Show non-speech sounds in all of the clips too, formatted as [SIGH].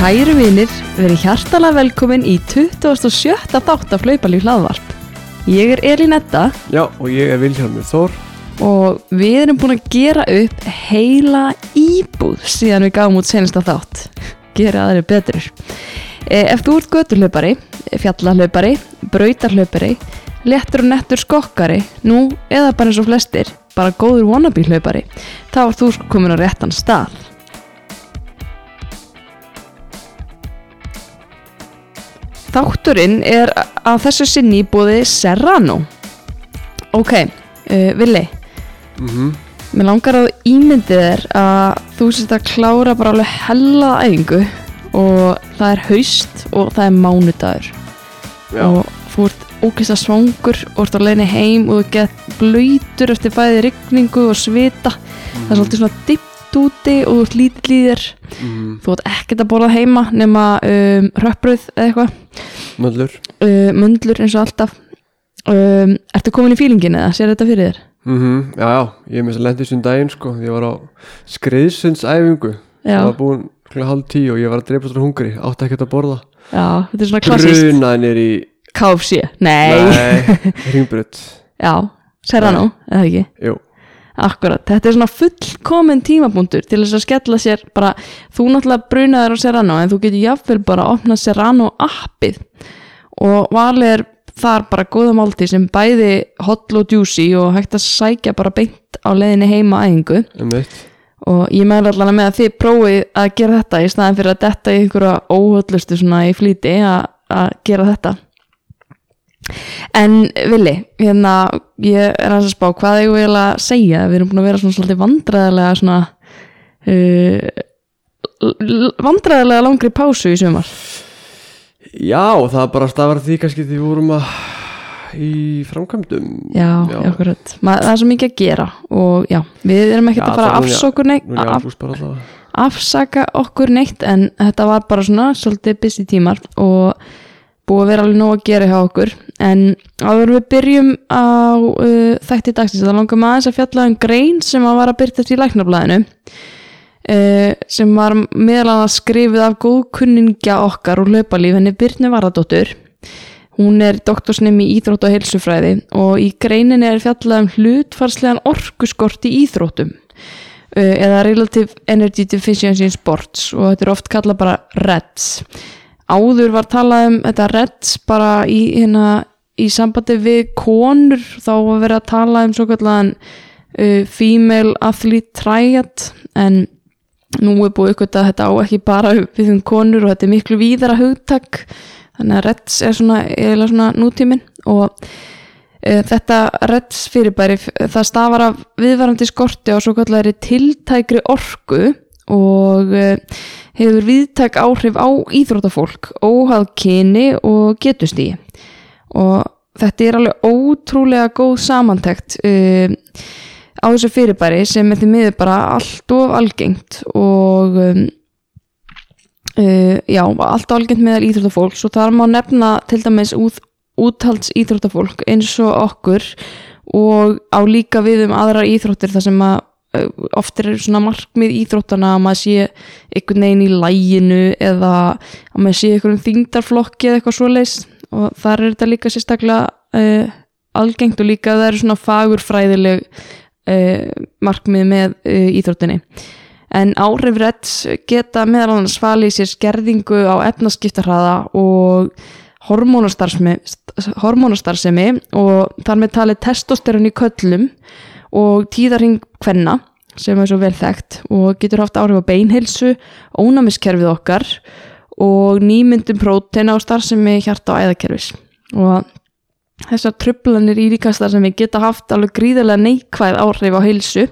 Kæru vinir, verið hjartalega velkomin í 27. þátt af hlaupalíf hlaðvarp. Ég er Elin Edda Já, og ég er Vilhjálmur Þór og við erum búin að gera upp heila íbúð síðan við gáum út senasta þátt. Gera aðri betur. E, Ef þú ert göturhlaupari, fjallahlaupari, brautarhlaupari, léttur og nettur skokkari, nú eða bara eins og flestir, bara góður wannabe hlaupari, þá ert þú komin á réttan stað. Þátturinn er að þessu sinni búði Serrano. Ok, uh, Vili, mm mér langar að ímyndið þér að þú sést að klára bara alveg hella æfingu og það er haust og það er mánudagur. Já, og þú ert ókist að svangur og ert á leiðinni heim og þú get blöytur eftir bæði rigningu og svita. Það er svolítið svona dipt úti og þú ert lítill í þér. Mm þú ert ekkert að borða heima nema um, röppröð eða eitthvað. Möllur. Uh, mundlur eins og alltaf. Um, Ertu komin í fílingin eða? Sér þetta fyrir þér? mm Já, já, ég er þess að lendi þessum daginn sko. Ég var á skreiðsundsæfingu Já, Það var búin kl. halv tíu og ég var að dreipast á hungri. Átti ekkert að borða. Já, þetta er svona klassist Brunaði nýr í KFC, nei, Nei, [LAUGHS] ringbrut Já, Serrano, eða ekki? Jú, Akkurat, þetta er svona fullkomin tímabúndur til þess að skella sér bara, þú náttúrulega brunaður á Serrano en þú getur jafnvel bara að opna Serrano appið. Og valið er þar bara góða málti sem bæði hot og juicy og hægt að sækja bara beint á leiðinni heima mitt og ég meðal allavega með að þið prófið að gera þetta í staðin fyrir að detta í einhverja óhöllustu svona í flýti að, að gera þetta en Vili, hérna ég er að spá hvað ég vil að segja? Við erum búin að vera svona svolítið vandræðilega svona uh, vandræðilega langri pásu í sumar. Já, það bara stafar því kannski því vorum að í framkvæmdum. Já, Já. akkurat, Ma, það er svo mikið að gera og já, við erum ekkert Já, að fara að er afsókur neitt er bara alltaf afsaka okkur neitt en þetta var bara svona svolítið busy tímar og búið að vera alveg nóg að gera hjá okkur. En áður við byrjum á uh, þætti dagsins þá langum aðeins að fjalla um grein sem að var að byrtast í læknablaðinu uh, sem var meðal annars skrifið af góðkunningja okkar úr hlaupalíf henni Byrni Varadóttur hún er doktorsnemi í íþrótt og heilsufræði og í greininni er fjallað um hlutfarslegan orkuskort í íþróttum uh, eða Relative Energy Deficiency in Sports og þetta er oft kallað bara REDS áður var talað um þetta REDS bara í, hérna, í sambandi við konur. Þá var verið að tala um svo kallan uh, Female Athlete Triad. En nú er búið ykkur að þetta á ekki bara við um konur og þetta er miklu víðara hugtak. Þannig að REDS er svona, svona nútíminn. Og Uh, þetta redds fyrirbæri það stafar af viðvarandi skorti á svo kallari tiltækri orku og uh, hefur viðtæk áhrif á íþróttafólk óhað kyni og getustíi og þetta er alveg ótrúlega góð samantækt uh, á þessu fyrirbæri sem því miður bara allt of algengt og um, uh, já, allt of algengt meðal íþróttafólks. Og þar má nefna til dæmis út úthalds íþróttafólk eins og okkur og á líka við um aðrar íþróttir þar sem að oft er svona markmið íþróttana að maður sé einhvern veginn í læginu eða að maður sé einhverjum þingdarflokki eða eitthvað svoleiðs og þar er þetta líka sérstaklega uh, algengt og líka það eru svona fagurfræðileg uh, markmið með uh, íþróttinni. En áhrif redds geta meðal annars falið sér skerðingu á efnaskiptarhraða og hormónastarfsemi og þar með talið testosterun í köllum og tíðarhing kvenna sem er svo vel þekkt og getur haft áhrif á beinheilsu, ónæmiskerfið okkar og nýmyndum próteina og starfsemi hjarta og æðakerfis og þessar trublanir í líkastarfsemi geta haft alveg gríðarlega neikvæð áhrif á heilsu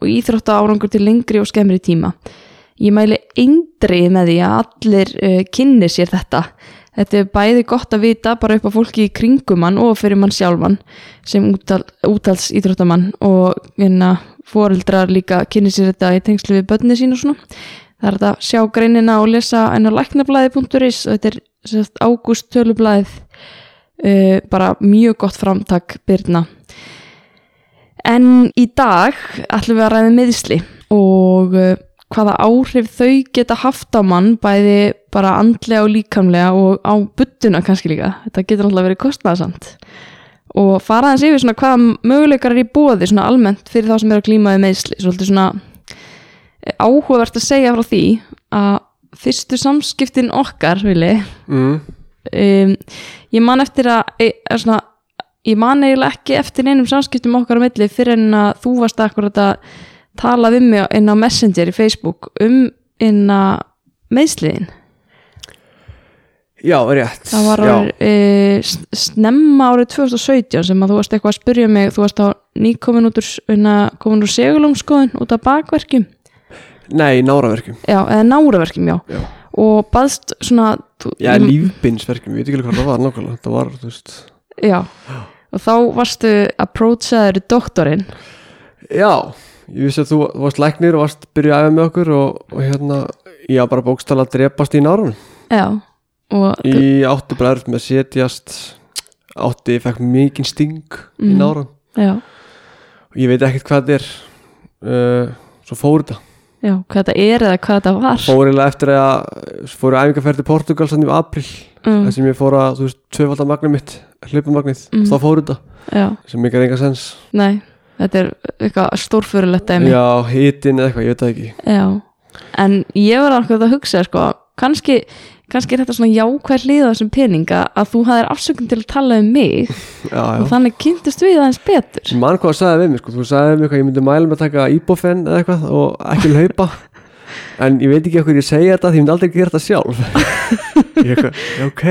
og íþrótta árangur til lengri og skemmri tíma. Ég mæli eindrið með því að allir uh, kynni sér þetta Þetta er bæði gott að vita bara upp á fólki í kringum mann og fyrir mann sjálfan sem úttal, úttals íþróttamann og hérna fóreldrar líka kynni sér þetta í tengslu við börni sín og svona. Það er að sjá greinina og lesa enn á læknablaði.is og þetta er ágúst tölublaðið uh, bara mjög gott framtak byrna. En í dag ætlum við að ræða meðisli og uh, hvaða áhrif þau geta haft á mann bæði bara andlega og líkamlega og á buttuna kannski líka. Þetta getur alltaf verið kostnæðsamt og fara aðeins yfir svona hvaða möguleikar er í bóði svona almennt fyrir þá sem eru að glímaði meðsli svolítið svona eh, áhugavert að segja frá því að fyrstu samskiptin okkar vilji mm. um, ég man eftir að e, er svona, ég man eiginlega ekki eftir neinum samskiptum okkar á milli fyrir en að þú varst akkurat að tala við mig inn á Messenger í Facebook um inn að meðsliðin Já, rétt. Það var árið, e, s- snemma árið 2017 sem að þú varst eitthvað að spyrja mig þú varst á nýkomin út úr, úr segulumskoðun út af bakverkjum. Nei, náraverkjum. Já, eða náraverkjum, já, Já, og baðst svona Já ég- lífbeinsverkjum, ég veit ekki hvað það var nákvæmlega Það var, þú veist. Já, og þá varstu approachaður doktorinn. Já, ég vissi að þú, varst læknir og varst byrjuð að æfa með okkur og, og hérna, ég var bara bókstala að drepast í nárunum já, og Í áttu bara erft með setjast átti, ég fekk mikinn sting í Mhm. nárun já, og ég veit ekkert hvað þetta er. Uh, Svo fór þetta. Já, hvað þetta er eða hvað þetta var. Fór eiginlega eftir að fór æfingarferð til Portugal sann í april mm, þar sem ég fór að, þú veist, tvöfalda magnið mitt hlupamagnið, Mhm. þá fór þetta. Já, sem mikar enga sens. Nei þetta er eitthvað stórfurulegt dæmi. Já, hitin eða eitthvað, ég veit það ekki. Já, en ég var akkur að hugsa sko, kannski, kannski er þetta svona jákvæð á þessum peninga að þú hafðir afsökun til að tala um mig [LAUGHS] Já, já. og þannig kynntist við aðeins betur. Mann hvað sagði við mig sko, þú sagði við mig hvað ég myndi mæla með að taka ibuprofen eða eitthvað og ekki hlaupa. [LAUGHS] En ég veit ekki okkur ég segja þetta því ég myndi aldrei gera þetta sjálf [LAUGHS] ok.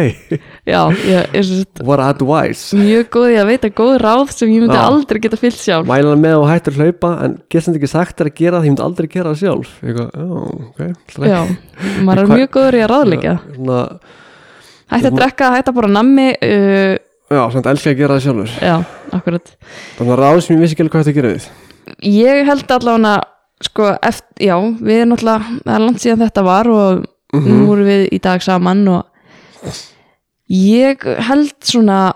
Já, ég er svo sagt what advice? mjög góð í að veita góð ráð sem ég myndi Já. aldrei geta fyllt sjálf. Mæla með og hættur að hlaupa en get sem ekki sagt þér að gera það ég myndi aldrei gera það sjálf. Ég eitthvað, já, alltaf maður er mjög góður í að ráðleika Hætti að drekka, hætti að bora nammi uh, já, samt elska að gera það sjálfur. Já, akkurat. Þannig að ráð sem ég vissi ekki alveg hvað þetta að gera við. Ég held allavega sko, já, við erum náttúrulega það er langt síðan þetta var og Mhm. nú vorum við í dag saman og ég held svona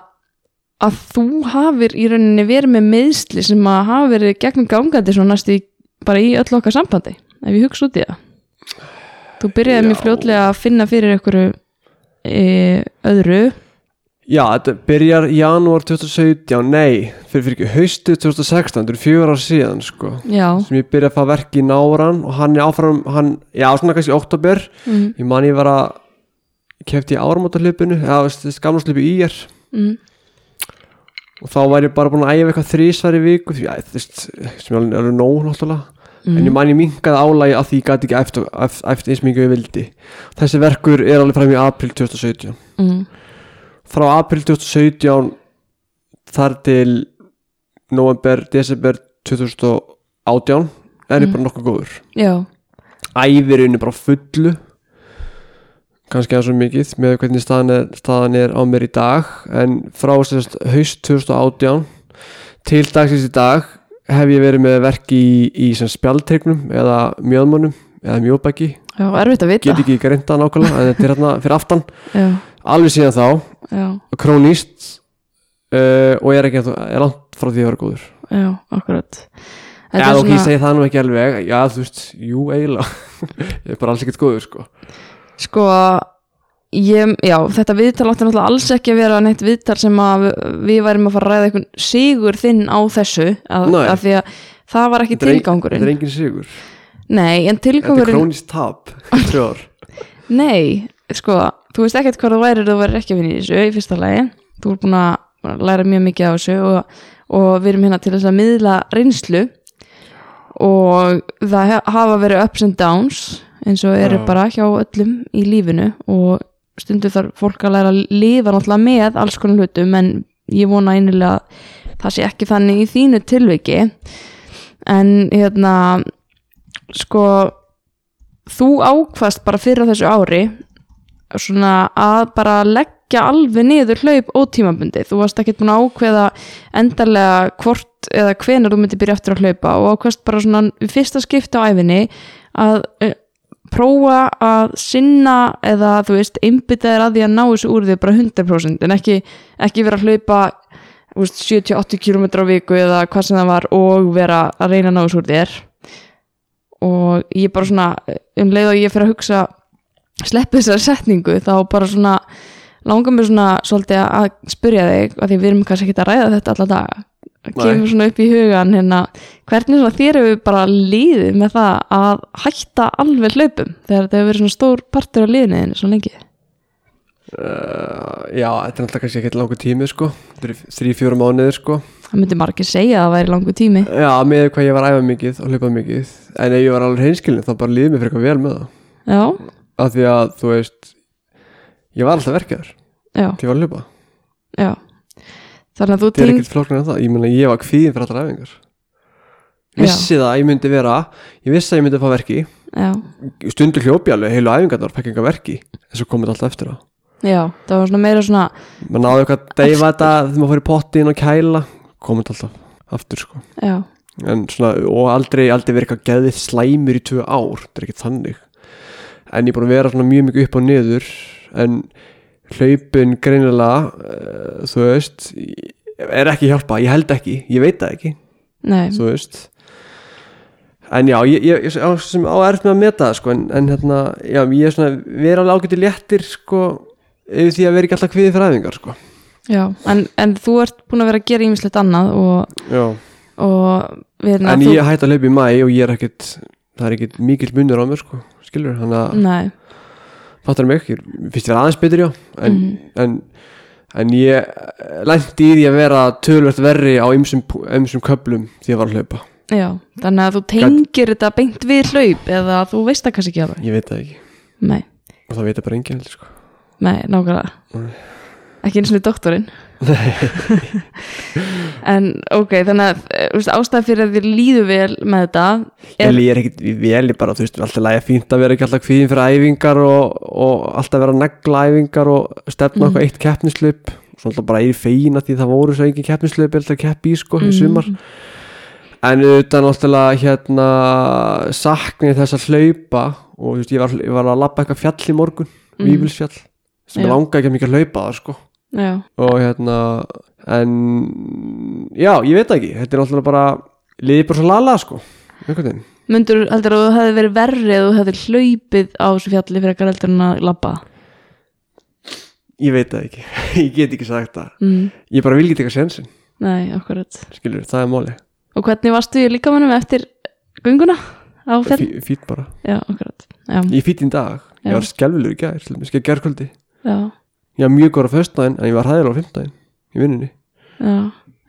að þú hafir í rauninni verið með meðsli sem að hafa verið gegnum gangandi svona næstu bara í öll okkar sambandi ef ég hugsa út í það þú byrjaði Já. fljótlega að finna fyrir einhverju e, öðru Já, þetta byrjar janúar 2017, nei, fyrir fyrir ekki, haustu 2016, þetta eru fjögur ár síðan, sko, já, sem ég byrja að fá verk í náran og hann er áfram, hann, já, svona kannski oktober, mm, ég man ég var að, ég kefti í áramótahlipinu, já, þessi gamlarslipu í er, mm, og þá var ég bara búin að æfa eitthvað þrísvar í viku, því, veist, sem er alveg- nóg, náttúrulega, mm, en ég man ég minkaði álægi að því ég gæti ekki eftir, eins mikið ég vildi. Þessi verkur er alveg fram í april 2017. mm, frá april 2017 þar til november, desember 2018 er ég Mm. bara nokkuð góður. Já, æfirinu bara á fullu kannski aðeins svo mikið með hvernig staðan er, staðan er á mér í dag en frá sérst haust 2018 til dagsins í dag hef ég verið með verk í, í spjaldtegnum eða mjöðmönnum eða vita. Get ekki greinta nákvæmlega en þetta er hérna fyrir aftan. Já, alveg síðan þá krónist uh, og er ekki er langt frá því að vera góður. Já, akkurat. Er ok, ég segi það nú ekki alveg. Já, þú veist, jú, eiginlega. [LAUGHS] Ég er bara alls ekkert góður, sko. Sko ég, já, þetta viðtal átti náttúrulega alls ekki að vera neitt viðtal sem að við, værum að fara að ræða einhvern sigur þinn á þessu að, að því að það var ekki ein- tilgangurinn. Þetta er engin sigur. Nei, en Þetta er tilgangurinn krónist tap Þrjá ár. [LAUGHS] Nei, sko, þú veist ekkert hvað þú værir þú værir ekki að vinna í þessu í fyrsta lagi. Þú er búin að læra mjög mikið á þessu og, og við erum hérna til þess að miðla reynslu og það hafa verið ups and downs eins og eru bara hjá öllum í lífinu og stundu þarf fólk að læra að lifa náttúrulega með alls konar hlutum en ég vona einilega að það sé ekki þannig í þínu tilviki. En hérna sko þú ákvast bara fyrir þessu ári svona að bara leggja alveg niður hlaup ótímabundi þú varst ekkert búin að ákveða endarlega hvort eða hvenær þú myndir byrja eftir að hlaupa og ákvast bara svona fyrsta skipti á æfinni að prófa að sinna eða þú veist einbytta þér að því að ná þessu úr því bara 100% en ekki, ekki vera að hlaupa þú veist, 70-80 km á viku eða hvað sem það var og vera að reyna að ná þessu úr þér. Og og ég bara svona um leið og ég fyrir að hugsa sleppi þessari setningu þá bara svona langar mér svona svolítið að spyrja þig af því við erum kannski ekki að ræða þetta alla daga. Nei. kemur svona upp í hugan hérna, hvernig svona þér hefur bara líðið með það að hætta alveg hlaupum þegar þetta hefur verið svona stór partur af liðinni svo lengi? Uh, já, þetta er náttúrulega kannski ekki langur tími sko, þrý, fjóra mánuðir sko. Það myndi margir segja að það væri langu tími. Já, með hvað ég var að æfa mikið og hlaupa mikið. En ef ég var alveg hreinskilin þá bara líði mér fyrir eitthvað vel með það. Já, af því að þú veist ég var alltaf verkefður já, til ég var að hlaupa. Já. Þannig að þú þetta er ekkert flóknar en það, ég meina ég var kvíðin fyrir allar æfingar. Vissi það að ég myndi vera ég vissi að ég myndi fá verki. Já, stundu hljópi alveg heilu æfingarnar fekk enga verki. Þess að komið alltaf eftir á. Já, það var svona meira svona maður náði eitthvað að deyfa þetta þegar maður fór í pottin og kæla. Komið alltaf aftur sko. Já, svona, og aldrei, aldrei verið eitthvað geðið slæmur í tvö ár. Þetta er ekki þannig en ég er búin að vera svona mjög mikið upp og niður en hlaupin greinilega uh, þú veist er ekki að hjálpa, ég held ekki ég veit það ekki, nei, þú veist. En já, ég, ég, ég á, sem á erft með að meta það sko, en, en hérna, já, ég er svona við erum alveg ágæti léttir sko yfir því að vera ekki alltaf kviðið fyrir æfingar sko. Já en, en þú ert búin að vera að gera ímislegt annað og, og við erum en ég hætti að hlaupa í mæ og ég er ekkit það er ekkit mikill munur á mér sko skilur, hann að nei, fattar mig, ég finnst ég vera aðeins betur já. En, Mhm. en, en ég lændi í því að vera tölvert verri á ymsum, köplum því að var að hlaupa. Já þannig að þú tengir þetta beint við hlaup eða þú veist það kannski ekki alveg? Ég veit það ekki. Nei, og það veit það bara enginn heldur sko. Nei, nákvæmlega. Nei. ekki eins og doktorinn en ok, þannig að eh, þú veist, ástæð fyrir að þér líður vel með þetta ég er, er ekkit vel, ég bara, þú veist, alltaf lægja fínt að vera ekki alltaf kvíðin fyrir æfingar og, og alltaf vera að negla æfingar og stefna Mhm. okkur eitt keppnislaup og svo alltaf bara er í feina því það voru svo engin keppnislaup alltaf að keppi í sko í sumar Mm. en auðvitað náttúrulega hérna sakni þess að hlaupa og þú veist, ég var, ég var að labba eitthvað fjall í morgun, Mm. Vífilsfjall sem Já. langa ekki mikið að hlaupa það sko já, og hérna en já, ég veit ekki. Þetta er náttúrulega bara, liðið bara svo lala sko einhvern veginn. Myndur heldur að þú hefði verið verri eða þú hefði hlaupið á þessu fjalli fyrir ekkar heldur en að labba? Ég veit það ekki, [LAUGHS] ég get ekki sagt það. Mm. ég bara vil ekki teka sensin, nei, akkurat. Skilur, það er máli og hvernig varstu í líkamannum eftir gönguna á fjall? Fí- fýtt bara, já, akkurat. Já, ég fýtt í dag. Já. ég var skelvilegur í gær, ég skal gerkvöldi já, ég var mjög góður á föstudaginn en ég var hæðilega á fimmtudaginn í vinnunni, já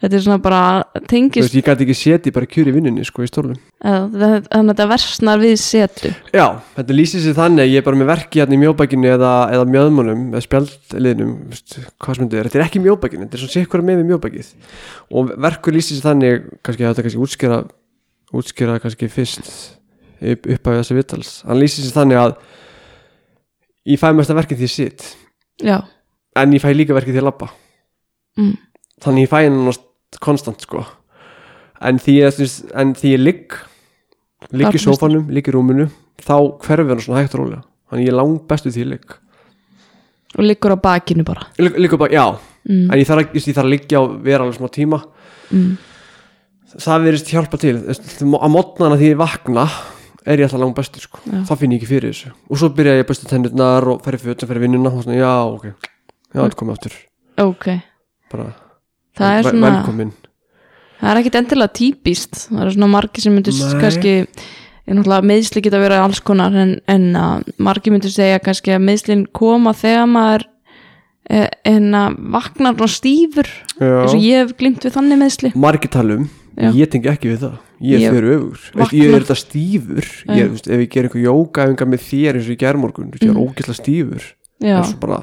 þetta er svona bara tengist veist, ég gæti ekki setið bara kjur í vinnunni sko í stólum þannig að þetta versnar við setu. Já, þetta lýsir sér þannig að ég er bara með verki hérna í mjóbækinu eða, eða mjöðmunum eða spjaldliðnum, hvað sem þetta er. Þetta er ekki mjóbækinu, þetta er svona sikkur með við mjóbækið. Og verkur lýsir sér þannig kannski að þetta kannski útskýra útskýra kannski fyrst upp, upp en ég fæ líka verkið því að labba. Mm. þannig ég fæ hennar konstant sko. En því ég, en því ég ligg ligg í sófanum, ligg í rúminu þá hverfur hann svona hægt og rólega. Þannig ég er lang bestu því ég ligg. Og liggur á bakinu bara. Ligg, ligg bara, já, mm. en ég þarf, ég þarf að liggja og vera alveg smá tíma. Mm. það verðist hjálpa til. Að mótnana því ég vakna er ég alltaf lang bestu sko. Já. þá finn ég ekki fyrir þessu. Og svo byrja ég að bestu tennurnar og færi fötum fyrir vinnuna. Og svona, já, ok, já, þetta komið aftur. Ok, bara, það er svona velkomin það er ekkit endilega típist. Það er svona margir sem myndur kannski meðsli geta verið alls konar en, en að margir myndur segja kannski að meðslin koma þegar maður eh, en að vaknar svona stífur eins og ég hef glimt við þannig meðsli margir talum ég tengi ekki við það. Ég Ég fyrir öfur vakna- Veist, ég er þetta stífur. Ég, veist, ef ég ger einhver jókaæfinga með þér eins og ég ger morgun ég er Mm. ógeðslega stífur. Já, en, svo bara,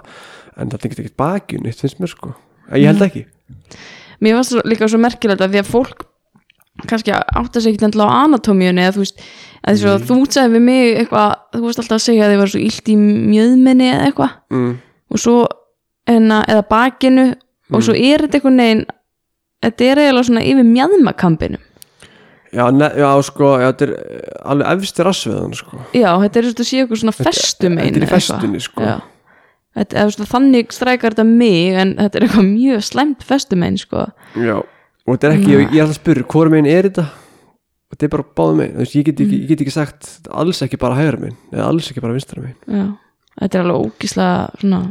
en það tengist ekkert bakjun eitt finnst mér sko. En ég held ekki. Mér svo, líka svo merkilegt að því að fólk kannski átta sig ekki endilega á anatómíunni eða þú veist, að Nei. þú sagði við mig eitthvað, þú veist alltaf að segja að þið var svo illt í mjöðminni eða eitthvað. Mm. og svo enna, eða bakinu og svo er þetta einhvern veginn þetta er eiginlega svona yfir mjadmakampinu já, já, sko, já, þetta er eh, alveg efsti rassveðan sko. Já, þetta er svona eitthvað svona festum þetta er í festunni sko. Já. Þetta, eða, svona, þannig strækar þetta mig en þetta er eitthvað mjög slæmt festum sko. Já, og þetta er ekki, ég, ég er alltaf að spyrja hvort meginn er þetta? Þetta er bara báðum megin, þú veist, ég get ekki, ég get ekki sagt alls ekki bara hægra megin, eða alls ekki bara vinstra megin. Já, þetta er alveg ógíslega svona,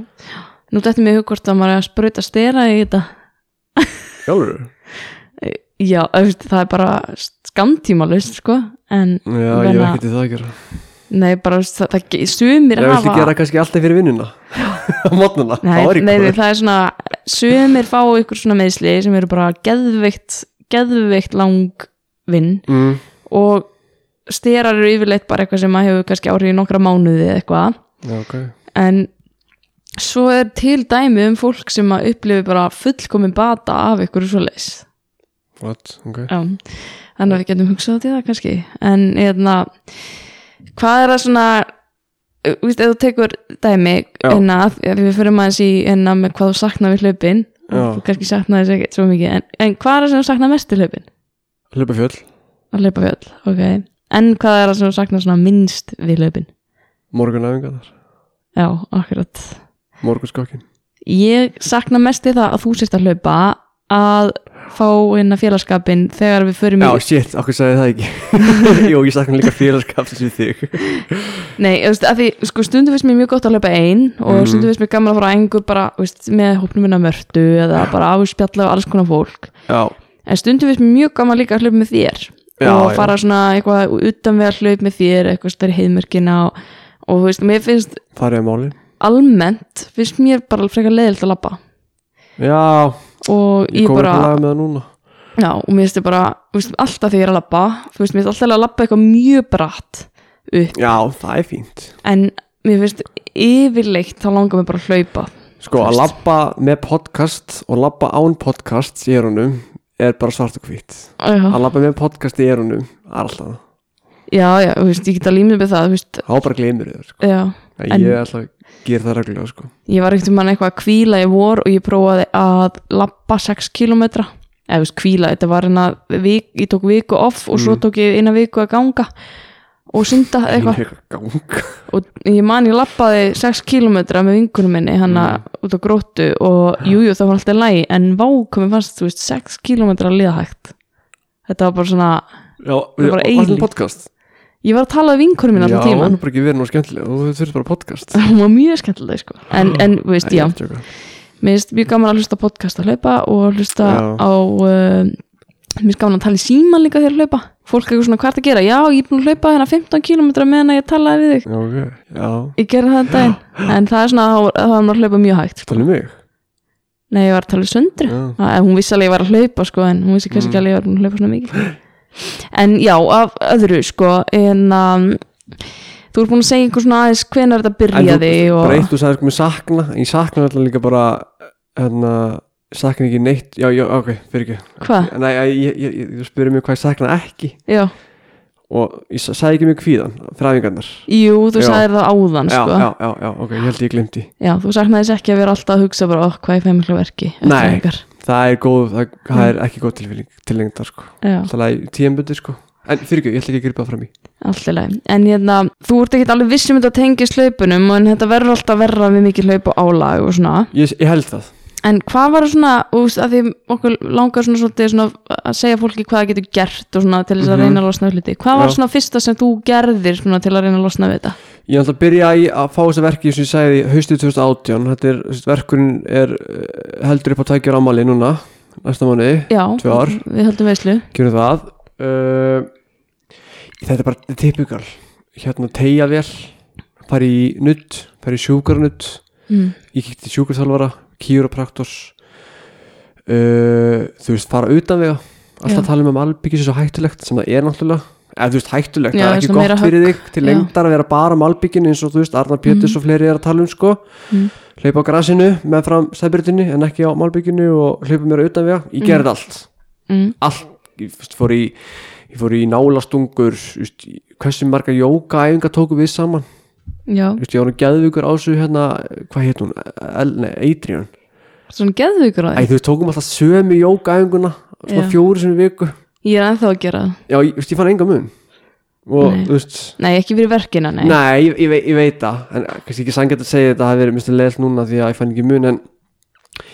nú dætti mig hug hvort að maður er að sprauta stera í þetta. Jálfur? [LAUGHS] já, það er bara skamtímalust sko en Já, ég Menna- ekki það að gera nei, bara veist, það, það sumir Ég viltu hafa gera kannski alltaf fyrir vinnuna? [LAUGHS] Á mótnuna, nei, þá er ég nei, það er svona sumir fá ykkur svona meðsli sem eru bara geðveikt geðveikt langvinn mm, og styrar eru yfirleitt bara eitthvað sem maður hefur kannski árið í nokkra mánuði eða eitthvað. Já, ok. En svo er til dæmi um fólk sem að upplifi bara fullkomin bata af ykkur svo leis What, ok. Já, þannig að við getum hugsað til það kannski. En eðna, hvað er það svona uh, víst, ef þú tekur dæmi Já. enna, við fyrir aðeins í enna með hvað þú saknar við hlaupin Já. þú kannski saknar þess ekkert svo mikið en, en hvað er það sem þú saknar mest við hlaupin? Hlaupa fjöll, Að hlaupa fjöll, ok en hvað er það sem þú saknar svona minnst við hlaupin? morgunæfingarnar Já, akkurat Morgunskokkin ég sakna mest í það að þú sérst að hlaupa að fá inn að félagskapin þegar við förum Já, í shit, okkur sagði það ekki. [LAUGHS] Jú, ég sakna líka félagskap sem þig. Nei, þú veist, að því, sko, stundum finnst mér mjög gott að hlaupa ein og Mhm. stundum finnst mér gaman að fara að engu bara, veist, með hópnum minna mörtu eða bara áspjalla og alls konar fólk. Já, en stundum finnst mér mjög gaman líka að hlaupa með þér Já, og já. fara svona eitthvað utan við að hlaupa með þér eitthvað stær heiðmörkina og, og þú veist, mér finnst almennt finnst mér bara frekar leiðilt að labba. Já, og ég ég bara Já, og mér finnst ég bara, veist, alltaf þegar ég er að labba þú veist, mér finnst alltaf að labba eitthvað mjög bratt upp, Já, það er fínt. En mér finnst yfirleitt þá langar mér bara að hlaupa. Sko, að labba með podcast og labba án podcast í erunum er bara svart og hvít Að labba með podcast í erunum er alltaf já, já, þú veist, ég get að límið með það, Þá bara gleymir þér, sko. En- Ég er alltaf ger það reglulega, sko. Ég var ekkert um hann eitthvað að kvíla í vor og ég prófaði að labba 6 kilometra eða veist, kvíla, þetta var hérna ég tók viku off og svo Mm. tók ég eina viku að ganga og synda eitthvað. og ég man ég lappaði 6 kilometra með vinkunum minni hann Mm. út á gróttu og jújú jú, það var alltaf lægi en vá komið fannst þú veist 6 kilometra að liða hægt þetta var bara svona Já, með eilíft. podcast ég var að tala við vinkunum Já, alltaf tíma hún er bara ekki verið nú skemmtilega og þetta fyrir bara podcast. [LAUGHS] Hún var mjög skemmtileg sko. En, en veist, já, mér finnst mjög gaman að hlusta podcast að hlaupa og hlusta Já. á uh, mér finnst gaman að tala í síman líka þegar að hlaupa. Fólk er eitthvað svona hvað er að gera, já ég er búin að hlaupa hérna 15 kilometra meðan ég talaði við þig. Já, ok, já, ég gerði það en daginn, en það er svona það var maður að hlaupa mjög hægt sko. tala um mig? Nei, ég var að tala söndru Já, að hún vissi alveg að ég var að hlaupa sko, en hún vissi kannski Mm. alveg að ég var að hlaupa svona mikið [GASPS] en já, af öðru sko, en um, þú ert búin að segja einhver svona aðeins hvenær þetta byrjaði En þú, sagði sko með sakna Ég sakna alltaf líka bara hérna, sakna ekki neitt Já, já, ok, fyrir ekki. Ég, ég, þú spyrir mig hvað ég sakna ekki. Já, Og ég sa- sagði ekki mig kvíðan Fræðingarnar jú, þú Já. sagðir það áðan sko, já, já, já, ok, ég held ég glemdi Já, þú saknaðis ekki að vera alltaf að hugsa bara, oh, hvað er fæmikla verki eftir Nei. Það er góð, það, það er ekki góð tilfinning Til lengdar, sko. Já, Það er tíðanbundi, sko. En fyrir ekki, ég ætla ekki að gripa það fram í. Allt í lagi. En hérna, þú ert ekki alveg viss um þetta tengist hlaupunum en þetta verður alltaf verra við mikið hlaup og álag og svona. Ég, ég held það. En hvað var svona, þú veist, að því okkur langar svona svolítið svona að segja fólki hvað það getur gert og svona til þess að Mhm. reyna að losna við hluti. Hvað var svona fyrsta sem þú gerðir svona til að reyna að losna við þetta? Ég ætla að byrja í að fá þessa verki sem ég sagði haustið 2018 Þetta er, verkurinn er eh, heldur upp á tækjur ámali núna næsta Já, Tvö ár. við höldum veislu. Uh, Þetta er bara typikal Hérna tegja vel fari í nudd, fari í sjúkarnudd mm. ég kíkti í sjúkarþjálfara kýropraktors uh, þú veist, fara utan vega. Alltaf Já. tala um að malbyggis er svo hættulegt sem það er náttúrulega eða þú veist hættulegt, Já, það er ekki gott fyrir þig til lengdar að vera bara malbyggin eins og þú veist, Arnar Péturs Mhm. og fleiri er að tala um sko. Mm. hlaupa á grasinu með fram stæðbyrðinni en ekki á malbygginu og hlaupa mér utan vega ég Mm. gerði allt, Mm. allt. Ég fór í, ég fór í nálastungur hversu marga jókaæfingar tóku við saman. Já, Þú veist, ég var nú geðvíkur á þessu hérna, hvað heit hún, Adrian. Svona geðvíkur á því? Þú veist, tókum alltaf sömu jókaæfinguna svona fjóru sinni í viku Ég er ennþá að gera það. Já, ég, veist, ég fann enga mun. Og, Nei. veist Nei, ekki fyrir verkina, nei, Nei, ég, ég, ég veit það. En kannski ekki sangjart að segja þetta hafi verið mjög leðilt núna því að ég fann ekki mun en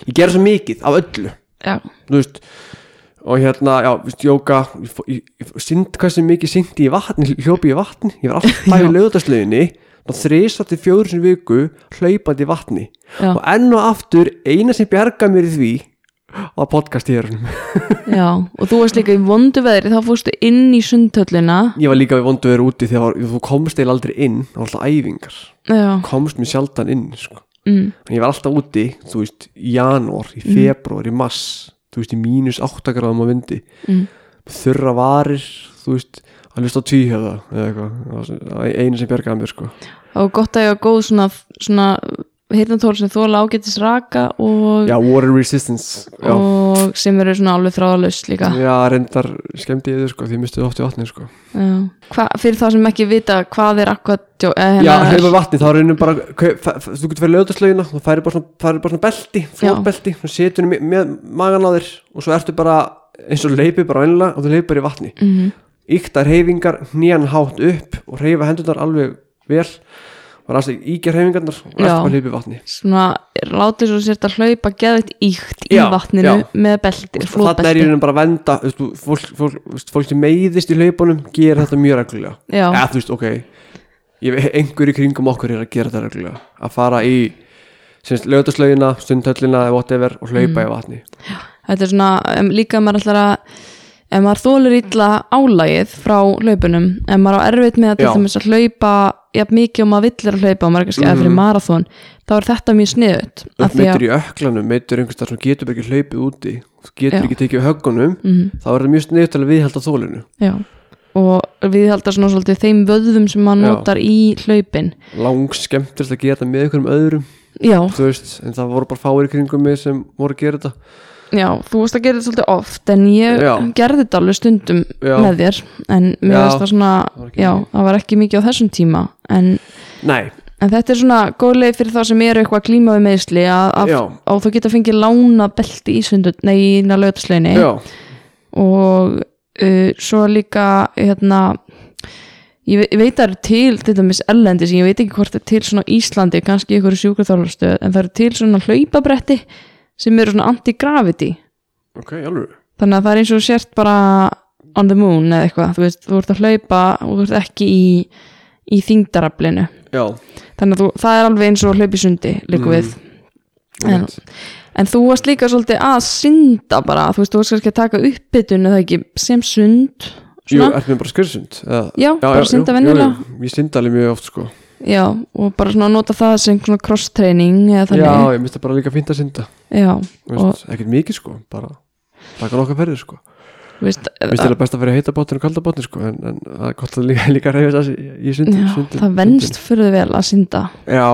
ég gerði svo mikið af öllu. Veist og hérna, já, veist, jóka ég, ég, ég synd hversu mikið syndi í vatni hljópi í vatni, ég var alltaf [LAUGHS] í lögðarslöginni þrísar til fjóður sem viku hlaupandi vatni. Já, og enn og aftur eina sem bjarga mér í því var podcast í hérunum já og þú varst líka í vondu veðri þá fórstu inn í sundhöllina. Ég var líka við vondu að vera úti þegar var, þú komst eil aldrei inn, það var alltaf æfingar. Já, komst mér sjaldan inn sko. mm, ég var alltaf úti, þú veist í janúar, í Mm. februar, í mass þú veist, í mínus 8 gráðum á vindi. Mm, þurra varir, þú veist að hlusta á tvíhjöða eða eitthvað. Það var einu sem bjargaði mér sko. Og gott að ég var góð svona, svona heyrnatól sem þóla ágætis raka og, já, water resistance já, og sem eru svona alveg þráðalaust líka. Já reyndar skemmdi ég þau sko, því mistuð oft í vatni sko. Já. Hva, fyrir þá sem ekki vita hvað er akkurat já, hérna, hlaupa í vatni, þá reynum bara þú getur fyrir lögðarslögina, þú færi bara svona, færi bara svona belti, flótbelti þú setur með, með magan á þér og svo ertu bara eins og leipið bara einlega og þú leipir í vatni. Mm yktar reyfingar, nýjan hátt upp og reyfa hendurnar alveg vel var aðstæð íkja reyfingarnar og Já. eftir bara hleypi í vatni svona látið svo sért að hlaupa geðvitt íkt í Já, vatninu já. með belti, þannig er ég bara að venda þú veist, fólk, fólk, veist, fólk sem meiðist í hlaupunum gerir þetta mjög reglulega Já. eða þú veist, ok ég, veit, einhver í kringum okkur er að gera þetta reglulega að fara í lögðarslögina, stundhöllina eða whatever og hlaupa Mm. í vatni þetta er svona, um, líka maður ætlar að ef maður þólar illa álagið frá hlaupunum, ef maður á erfitt með að Já. að hlaupa jafn mikið og maður villir að hlaupa og maður er kannski eða fyrir Mhm. marathón þá er þetta mjög sniðut meitur í öklanum, meitur einhvers þar sem getur ekki hlaupið úti getur Já. ekki tekið höggunum mm, þá er það mjög sniðut til að viðhalda þólinu já og við haldar svona svolítið þeim vöðum sem maður notar í hlaupin. Langs skemmtilegt að gera þetta með einhverjum öðrum veist, en það voru bara fáir kringum mig sem voru að gera þetta já, þú veist að gera þetta svolítið oft en ég Já. gerði þetta alveg stundum Já. með þér en mér veist það svona, Það já, það var ekki mikið á þessum tíma en, nei, en þetta er svona góð leið fyrir það sem eru eitthvað að glíma við meðsli að, að, já, og þú geta fengið lána belti í sundut, nei, í lögatsleginni já. Og uh, svo líka hérna ég, ve- ég veit að það eru til til dæmis ellendis, ég veit ekki hvort það er til svona Íslandi, kannski ykkur sjúkraþálastöð en það eru til svona hlaupabretti sem eru svona anti-gravity. Ok, alveg. Þannig að það er eins og sért bara on the moon eða eitthvað, þú veist, þú ert að hlaupa og þú ert ekki í, í þingdaraflinu já, þannig að þú, það er alveg eins og að hlaupa í sundi líka Mm. við, En- einmitt. en þú varst líka svolítið að synda bara, þú veist, þú varst kannski að taka uppbytun eða ekki, sem sund jú, ertu með bara skursund eða, já, bara synda jú, ég synda alveg mjög oft sko já, og bara svona nota það sem svona cross-training eða já, þannig. ég minnst það bara líka fínt að synda. Já, veist, ekkert mikið sko, bara taka nokkað ferðir sko. Veist, Mér finnst það best að vera heita bátinn og kalda bátinn sko en, en það gott að [LAUGHS] líka, líka reyfist að í sundi, já, sundi það venst fyrir vel að synda. Já,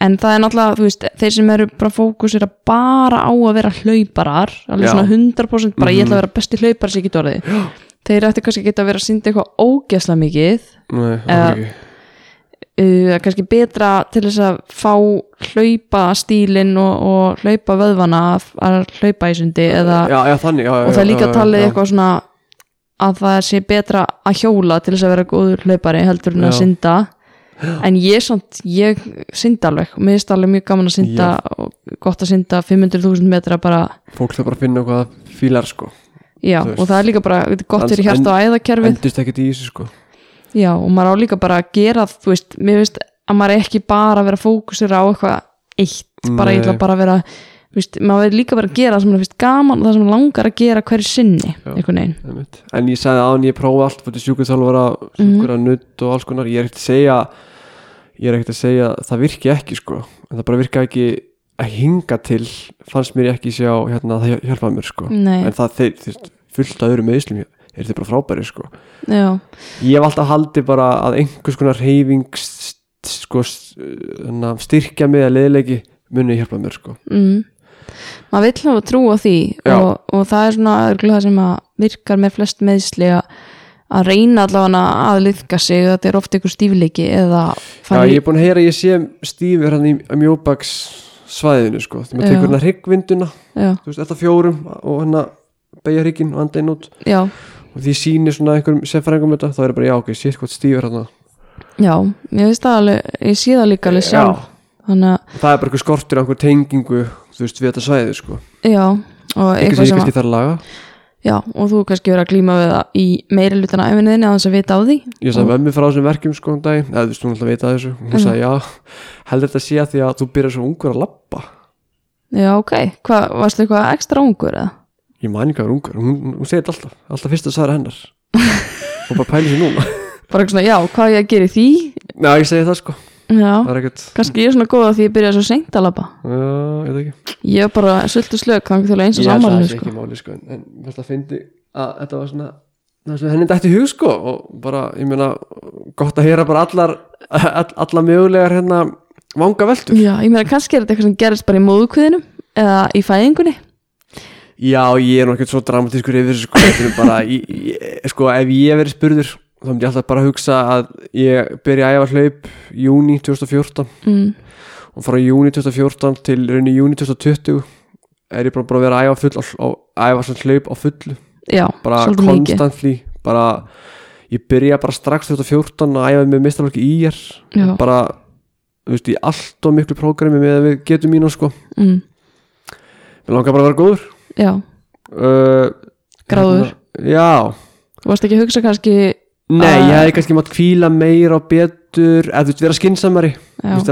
en það er náttúrulega, þú veist, þeir sem eru bara fókusir að bara á að vera hlauparar alveg Já. svona 100% bara ég ætla Mhm. að vera besti hlaupar sem ég get orðið. Þeir ætti kannski ekki að vera að synda eitthvað ógeðslega mikið nei, það Eða- er ekki uh, kannski betra til þess að fá hlaupa stílinn og, og hlaupa vöðvana að, hlaupa í sundi eða, Já, já, þannig, já, og það er líka talið eitthvað svona að það sé betra að hjóla til þess að vera góður hlaupari heldur en að synda. En ég samt, ég synda alveg. Og mér finnst alveg mjög gaman að synda og gott að synda 500.000 metra bara, Fólk þarf bara finna hvað fílar sko. Já, og það er líka bara gott fyrir hjarta og æðakerfið. Endist ekkert í þessu sko Já, og maður á líka bara að gera þú veist, mér veist að maður ekki bara að vera fókusir á eitthvað eitt bara ég ætla bara að vera veist, maður er líka bara að gera það sem maður finnst gaman og það sem maður langar að gera hverju sinni Já. En ég sagði án ég prófa allt fyrir sjúkuþjálfara, Mhm. sjúkura nutt og alls konar. Ég er ekkert að segja Ég er ekkert að segja að það virki ekki sko. En það bara virka ekki að hinga til Fannst mér ekki sjá hérna að það hjálpaði mér sko. Nei, En það þeir, þeir fullt að öðrum meðslum Er þeir bara frábæri sko? Já, Ég hef alltaf haldið bara að einhvers konar reyfing sko, st- hérna, styrkja mig að leðilegi muni hjálpa mér sko. Mm. maður vill hafa trú á því og, og það er svona örugglega það sem að virkar með flest meðsli að að reyna allavega að liðka sig. Þetta er ofta ykkur stífleiki eða Já, ég er búin að heyra að ég sé stífur hann í mjóbaks svæðinu sko. Þegar maður tekur hérna hryggvinduna já, þú veist, þetta fjórum og hérna beigja hrygginn og anda inn út. Já, og því sýnir svona einhverjum seffræðingum þetta þá er ég bara já ok, sétt hvað stífur hann já ég veist það alveg, ég sé það líka alveg sjálf. Þannig að, það er bara einhver skortur á einhver tengingu þú veist, við þetta svæði sko. Já og eitthvað sem eitthvað ég að þarf að laga. Já, og þú kannski verið að glíma við það í meiri hlutana æfinniðinni að þess að vita á því. Ég sagði mömmu frá þessum verkjum sko um daginn. Eða þú veist hún alltaf veit að þessu. Hún Já. sagði já, heldur þetta sé að því að þú byrjar svo ungur að labba? Já, ok, hvað, varstu eitthvað ekstra ungur eða? Ég man ekki að vera ungur, hún, hún segir alltaf alltaf fyrst að sagði hennar. Og bara pæli sér núna. [LAUGHS] Bara eitthvað svona, já, hvað ég að gera því? Já, ég segi það sko, já, það er ekkert kannski ég er svona góð að því ég byrjaði svo seint að labba. Já, ég veit ekki. Ég er bara sultu slök þannig til eins og ég held að það sko. ekki máli sko en, en ég held að fyndi að þetta var svona það henni dætti hug sko og bara, ég meina, gott að heyra bara allar [LAUGHS] all, allar mögulegar hérna vanga veldur já, ég meina kannski er þetta eitthvað sem gerist bara í móðukviðinu eða í fæðingunni Já, ég er ekkert svo dramatískur yfir þessu sko, bara, ég, ég, sko, ef ég verið spurður, þá myndi ég alltaf bara að hugsa að ég byrja að æfa hlaup júni 2014 mm. og frá júni 2014 til raunni júni 2020 er ég bara bara að vera að æfa full á, á, æfa svona hlaup á fullu, já, bara konstantli bara, ég byrja bara strax 2014 að æfa með mistarflokki í ég bara, þú veist, í allt og miklu prógrami með að við getum mínu sko, mm. mér langar bara að vera góður já, uh, Gráður. hérna, Já, varst ekki að hugsa kannski Nei, ég hefði kannski mátt kvíla meira og betur eða þú veist, vera skinsamari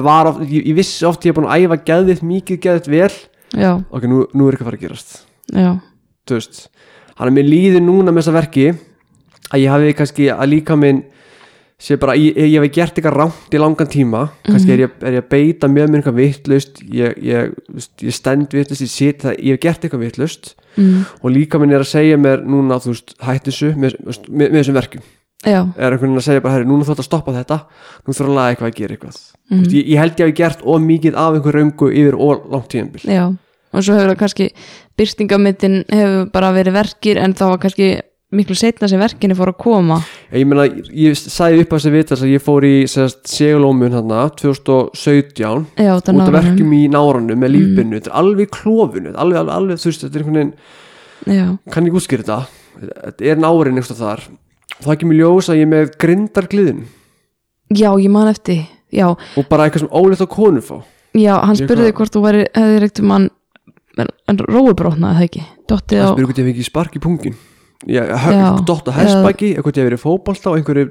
var oft, ég, ég vissi oft ég er búin að æfa geðið mikið geðið vel. Já, ok, nú, nú er ekki að fara að gerast. Já, þú veist, hann er mér líður núna með þessa verki að ég hafi kannski að líka minn sé bara, ég, ég hef gert eitthvað rámt í langan tíma kannski er, ég, er ég að beita með mér eitthvað vitlaust ég, ég, veist, ég stend vitlaust ég, sit, það, ég hef gert eitthvað vitlaust mm. og líka minn er að segja mér núna þú veist, hættu þessu með, með, með, þessum verkum já, er einhvern veginn að segja bara, herri, núna þú ætti að stoppa þetta nú þurfa að laga eitthvað að gera eitthvað mm. ég, ég held ég hafi gert of mikið af einhver röngu yfir of langt tíðanbíl og svo hefur það kannski byrstingamyndin hefur bara verið verkir en það var kannski miklu setna sem verkinni fór að koma. Ég meina, ég sagði upp að þessi vita að ég fór í segulómun hérna 2017 já, út af verkjum í náranum með Mm. lífbinnu, þetta er alveg klófinu alveg, alveg, alveg, þú veist, þetta er einhvern veginn já, kann ég útskýra þetta. Þetta er nárin einhvers staðar. það ekki mér ljós að ég er með grindargliðin já, ég man eftir já, og bara eitthvað sem óleitt á konu fá. Já, hann Ég spurði hvort þú væri hefði reykt um hann en dottið á, það spyrir hvort ég hef ekki spark í Já, dott á hestbæki hvort ég hef verið fótbolta og einhverju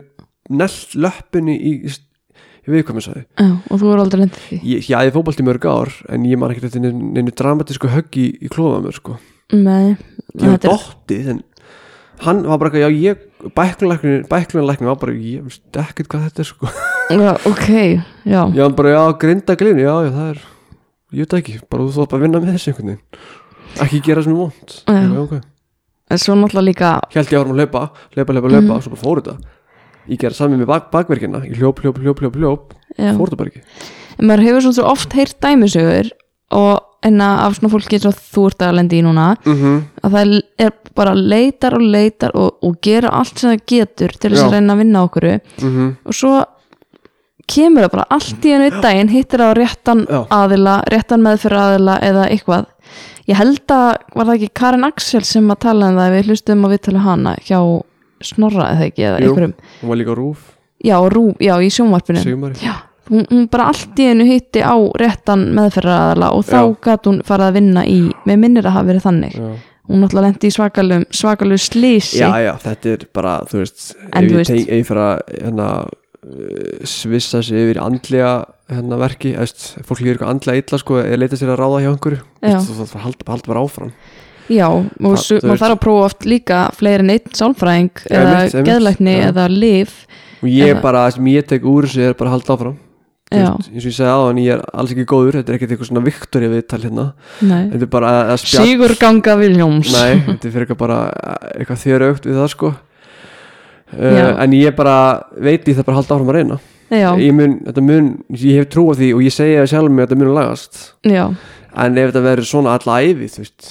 nell löppinni í, í, já, og þú er aldrei lendið því? Ég, ég æði fótbolta í mörg ár en ég man ekki þetta neinu, neinu dramatísku högg í, mér sko. Nei, ég var dottið en hann var bara eitthvað, já ég bæklunarlæknin var bara ég veist ekkert hvað þetta er sko. Já, ok, já, ég var bara, já, grinda glinu, já, já, það er ég veit ekki, bara þú þótt bara að vinna með þessu einhvern veginn. Ekki gera sem er vond Já. já, okay. En svo náttúrulega líka held ég árum að hlaupa, hlaupa, hlaupa, hlaupa Mhm. og svo bara fór þetta ég gerði sami með bak, bakverkina ég hljóp, hljóp, hljóp, hljóp, hljóp já, fór þetta bara ekki en maður hefur svona svo oft heyrt dæmisögur og enna af svona fólki og þú ert að lendi í núna mm að það er bara leitar og leitar og, og gera allt sem það getur til þess Já. að reyna að vinna okkur -hmm. og svo kemur það bara allt í einu einn daginn hittir það á réttan Já. aðila réttan meðfyrir aðila eða eitthvað ég held að var það ekki Karin Axel sem að tala um það við hlustum að við tala hana hjá Snorra eða ekki eða Jú. einhverjum hún var líka rúf, já, rú, já, í sjónvarpinu segumari já, hún, hún bara allt í einu hitti á réttan meðfyrir aðila og þá Já. gat hún farið að vinna í með minnir að hafa verið þannig já. hún náttúrulega lendi í svakalum svakalum slísi já, já, þetta er bara, þú veist En ef þú ég, veist- teng, ef ég fyrir að hérna, uh, svissa sig yfir andlega hérna, verki, eðst, fólk líður eitthvað andlega illa sko, eða leita sér að ráða hjá einhverju Já. þú þarf að halda, halda bara áfram. Já, og Það- þú maður þarf að prófa oft líka fleiri en einn sálfræðing Já, eða einmitt. geðlækni Já. eða lif og ég Eða- bara, það sem ég tek úr þessu er bara að halda áfram. Veist, eins og ég segi aðan, ég er alls ekki góður þetta er ekkert eitthvað svona Viktoria viðtal hérna. Þetta er bara að, spjall Sigur Ganga Viljóms Nei, þetta er fyrir eitthvað bara eh, eitthvað þjöraugt við það sko. Uh, en ég bara veit ég það bara halda áfram að reyna ég mun, þetta mun, ég hef trú á því og ég segi það sjálf mig að þetta mun lagast. Já, en ef þetta verður svona alla æfi þú veist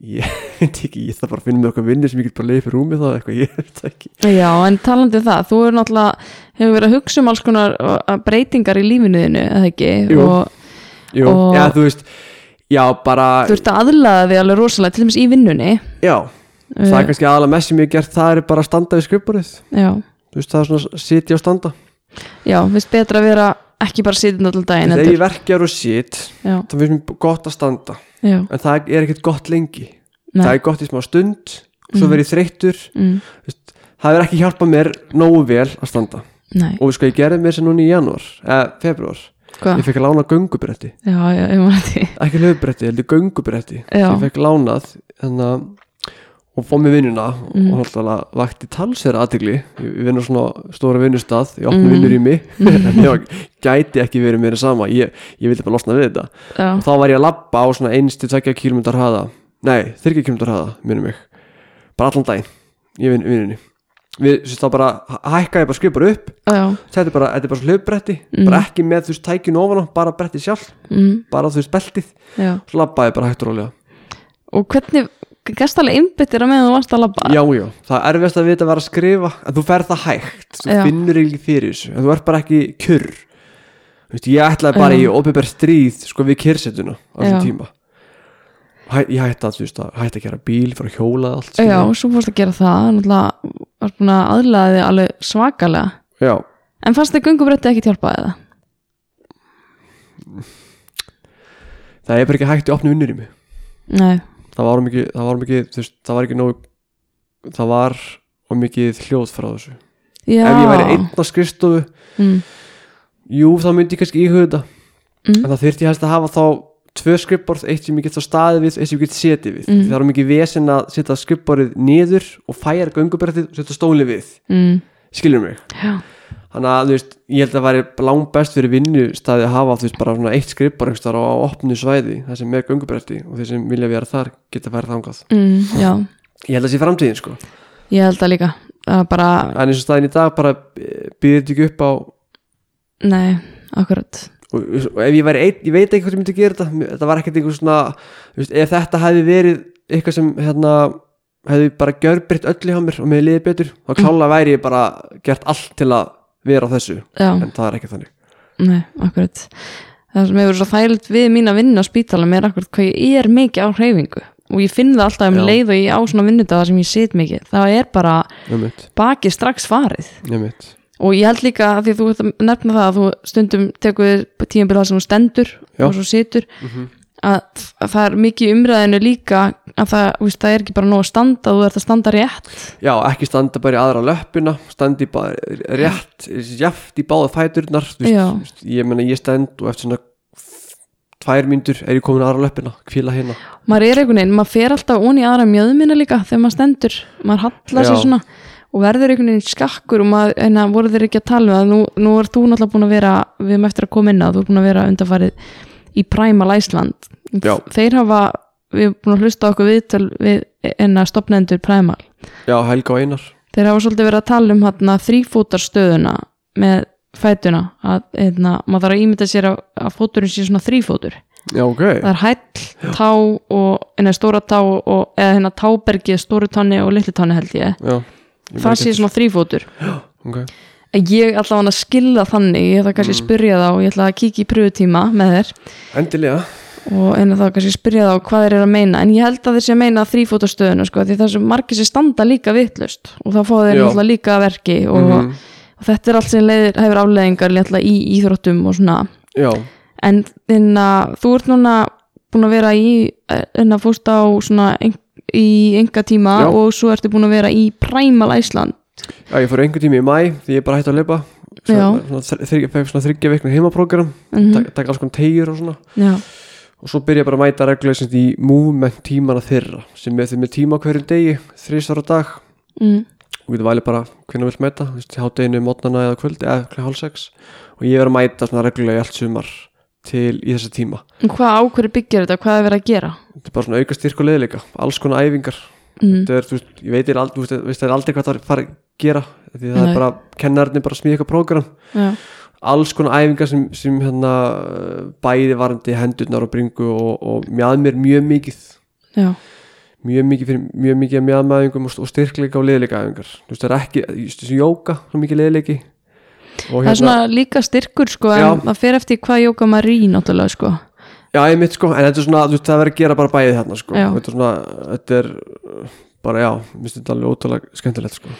[LAUGHS] ég veit ekki, ég þarf bara að finna mér okkar vinni sem ég get bara leiði fyrir rúmið það eitthvað, ég veit ekki. Já, en talandi um það þú er náttúrulega, hefur verið að hugsa um alls konar uh, breytingar í lífinuðinu eða ekki, Jú. og Jú, Og- já, þú veist, já, bara þú ert að aðlaða þig alveg rosalega til dæmis í vinnunni. Já, það er kannski aðalega mest sem ég hef gert það er bara að standa við skrifborðið. Já, þú veist, það er svona að sitja og standa já, finnst betra að vera ekki bara sittin alltaf daginn þegar ég verkjar og Já, þá finnst mér gott að standa. Já, en það er ekkert gott lengi. Nei, það er gott í smá stund svo Mm. verð ég þreyttur. Mm. það er ekki hjálpað mér nógu vel að standa. Nei, og sko ég gerði mér sem núna í janúar eða februar, hvað? ég fekk að lána þetta ekki löfbretti, heldur göngubretti. Já. ég fekk lánað þannig að og fór með vinnuna. Mm. og náttúrulega vakti talsverða aðtegli ég vinn á svona stóra vinnustað ég opna Mm. vinnur í mig. [LAUGHS] En ég gæti ekki verið mér sama. Ég, ég vildi bara losna við þetta. Já, og þá var ég að labba á svona 1-2 km hraða. Nei, 3 km hraða, minnum mig. Bara allan daginn. Í vin, vinnunni. Við sérst þá bara hækkaði bara skrif bara upp. Já, þetta er bara, þetta er bara hlöfbretti Mm. bara ekki með þú veist tækinu ofan bara bretti sjálf, mm, bara þú veist beltið. Já. Svo labbaði bara hægt og rólega. Og hvernig, gæst alveg einbyttir að meðan þú varst að labba. Já, já, það er erfiðast að vita að vera að skrifa en þú ferð það hægt, þú Já. finnur ekki fyrir þessu, en þú ert bara ekki Þú veist, ég ætlaði bara Já. í opinber stríð sko við kyrsetuna á þessum tíma. Hæ, ég hætti að, veist, að hætti að gera bíl fyrir að hjóla allt Já, skilurðu. svo fórst að gera það. Náttúrulega varst búin að aðlaða þig alveg svakalega. Já, En fannst þið göngubretti ekki hjálpa eða? það er bara ekki hægt í opnu vinnur í mig. Nei, það var mikið, það var mikið, þú veist, það var ekki nóg það var og mikið hljóð frá þessu. Já. Ef ég væri einn á skrifstofu mm, jú, þá myndi ég kannski íhuga þetta. Mm. en það þyrfti ég helst að hafa þá tvö skrifborð, eitt sem ég get þá staðið við eitt sem ég get setið við, Mm. það er mikið vesen að setja skrifborðið niður og færa göngubrættið og setja stóli við, mm, skilur mig? Já, þannig að þú veist, ég held að það væri langt best fyrir vinnustæði að hafa þú veist bara svona eitt skrifborð einhvers staðar á opnu svæði það sem er göngubrætti og þeir sem vilja vera þar geta færa þangað. Mm, ég held að það sé framtíðin sko. Ég held að líka. Það er bara, en eins og staðin í dag bara býðir þetta ekki upp á nei, akkurat. Og, og ef ég væri einn, ég veit ekki hvað ég myndi gera þetta. Þetta var ekkert einhver svona veist, ef þetta hefði verið eitthvað sem hérna, hefði bara gjörbritt öll í hann mér og með liði betur, þá klála væri ég bara gert allt til að vera þessu Já, en það er ekki þannig. Nei, akkurat. Það sem hefur svo þægilt við mín að vinna á spítalam er akkurat hvað ég er mikið á hreyfingu. Og ég finn það alltaf um Já. leið og ég á svona vinnudaga sem ég sit mikið. Það er bara Nefnt, bakið strax farið. Nefnt og ég held líka að því að þú ert að nefna það að þú stundum tekur tímabil það sem þú stendur Já. og svo situr. Mhm. að, að það er mikið í umræðinu líka að það, veist, það er ekki bara nóg að standa þú ert að standa rétt. Já, ekki standa bara í aðra löppina standi bara rétt jaft í báða fæturnar veist, ég meina ég stend og eftir svona tvær myndur er ég komin að aðra löppina kvíla hérna. Maður er einhvern veginn, maður fer alltaf onni aðra mjöðmina líka þegar maður stendur maður hallar sér svona og verður einhvern veginn skakkur og maður, að voru þeir ekki að tala um það nú, nú er þú náttúrulega búin að vera við í Primal Iceland. Já. þeir hafa, við erum búin að hlusta okkur viðtöl við enna stopnendur Primal. Já, Helga og Einar. Þeir hafa svolítið verið að tala um hérna þrýfótarstöðuna með fætuna að hérna, maður þarf að ímynda sér að, að fóturinn sé svona þrýfótur Já, ok. Það er hæll, tá og hérna stóra tá og, eða hérna tábergið, stóru tanni og litli tanni held ég. Já, ég það sé svona þrýfótur okay. En ég ætla að skilja þannig ég ætla kannski að spyrja þá ég ætla að kíkja í pröfutíma með þér. Endilega. Og en þá kannski spyrja þá hvað þeir eru að meina. En ég held að þeir sé að meina þrýfótastöðuna sko, því sem margir sem standa líka vitlust og þá fá þeir náttúrulega líka að verki og, Mhm. og þetta er allt sem leiðir, hefur afleðingar í íþróttum og svona. Já, en að þú ert núna búin að vera í en að fórst á svona í enga tíma Já. og svo ertu búin að vera í Primal Iceland Já, ég fór einhver tími í mæ því ég bara hætti að leipa þryggja, veikna heimaprógram mm tak, tak alls konar tegjur og svona. Já, og svo byrja bara að mæta reglulega sem í movement tímana þeirra sem er þeim með tíma hverjum degi þrísar á dag. Mm, og getur valið bara hvernig þú vilt mæta hátteginu, mótnana eða kvöld eða klukkan hálf sex. Og ég verð að mæta svona reglulega í allt sumar til í þessa tíma. En hvað ákverju byggir þetta, hvað er verið að gera? Þetta er bara svona auka styrk og leðleika alls konar æfingar mm, er, veist, ég veit, er, þú veist, veist er aldrei hvað það er að fara að gera því það Nei. er bara, kennarinn bara að smíða eitthvað prógram. Já, alls konar æfingar sem, sem hérna bæði varandi hendurnar og bringu og, og mjað mér mjög mikið. Já, mjög mikið fyrir mjög mikið mjadmæðingum og, og styrkleika og leðleika æfingar. Það er ekki, þessi jóka svo mikið leðleiki hérna- það er svona líka styrkur sko, en það fer eftir hvað jóka maður í náttúrulega sko já ég mitt sko, en þetta er svona þú veist það verður að gera bara bæði þarna sko. Þetta er svona, þetta er uh, bara já, mér finnst þetta alveg ótrúlega skemmtilegt sko.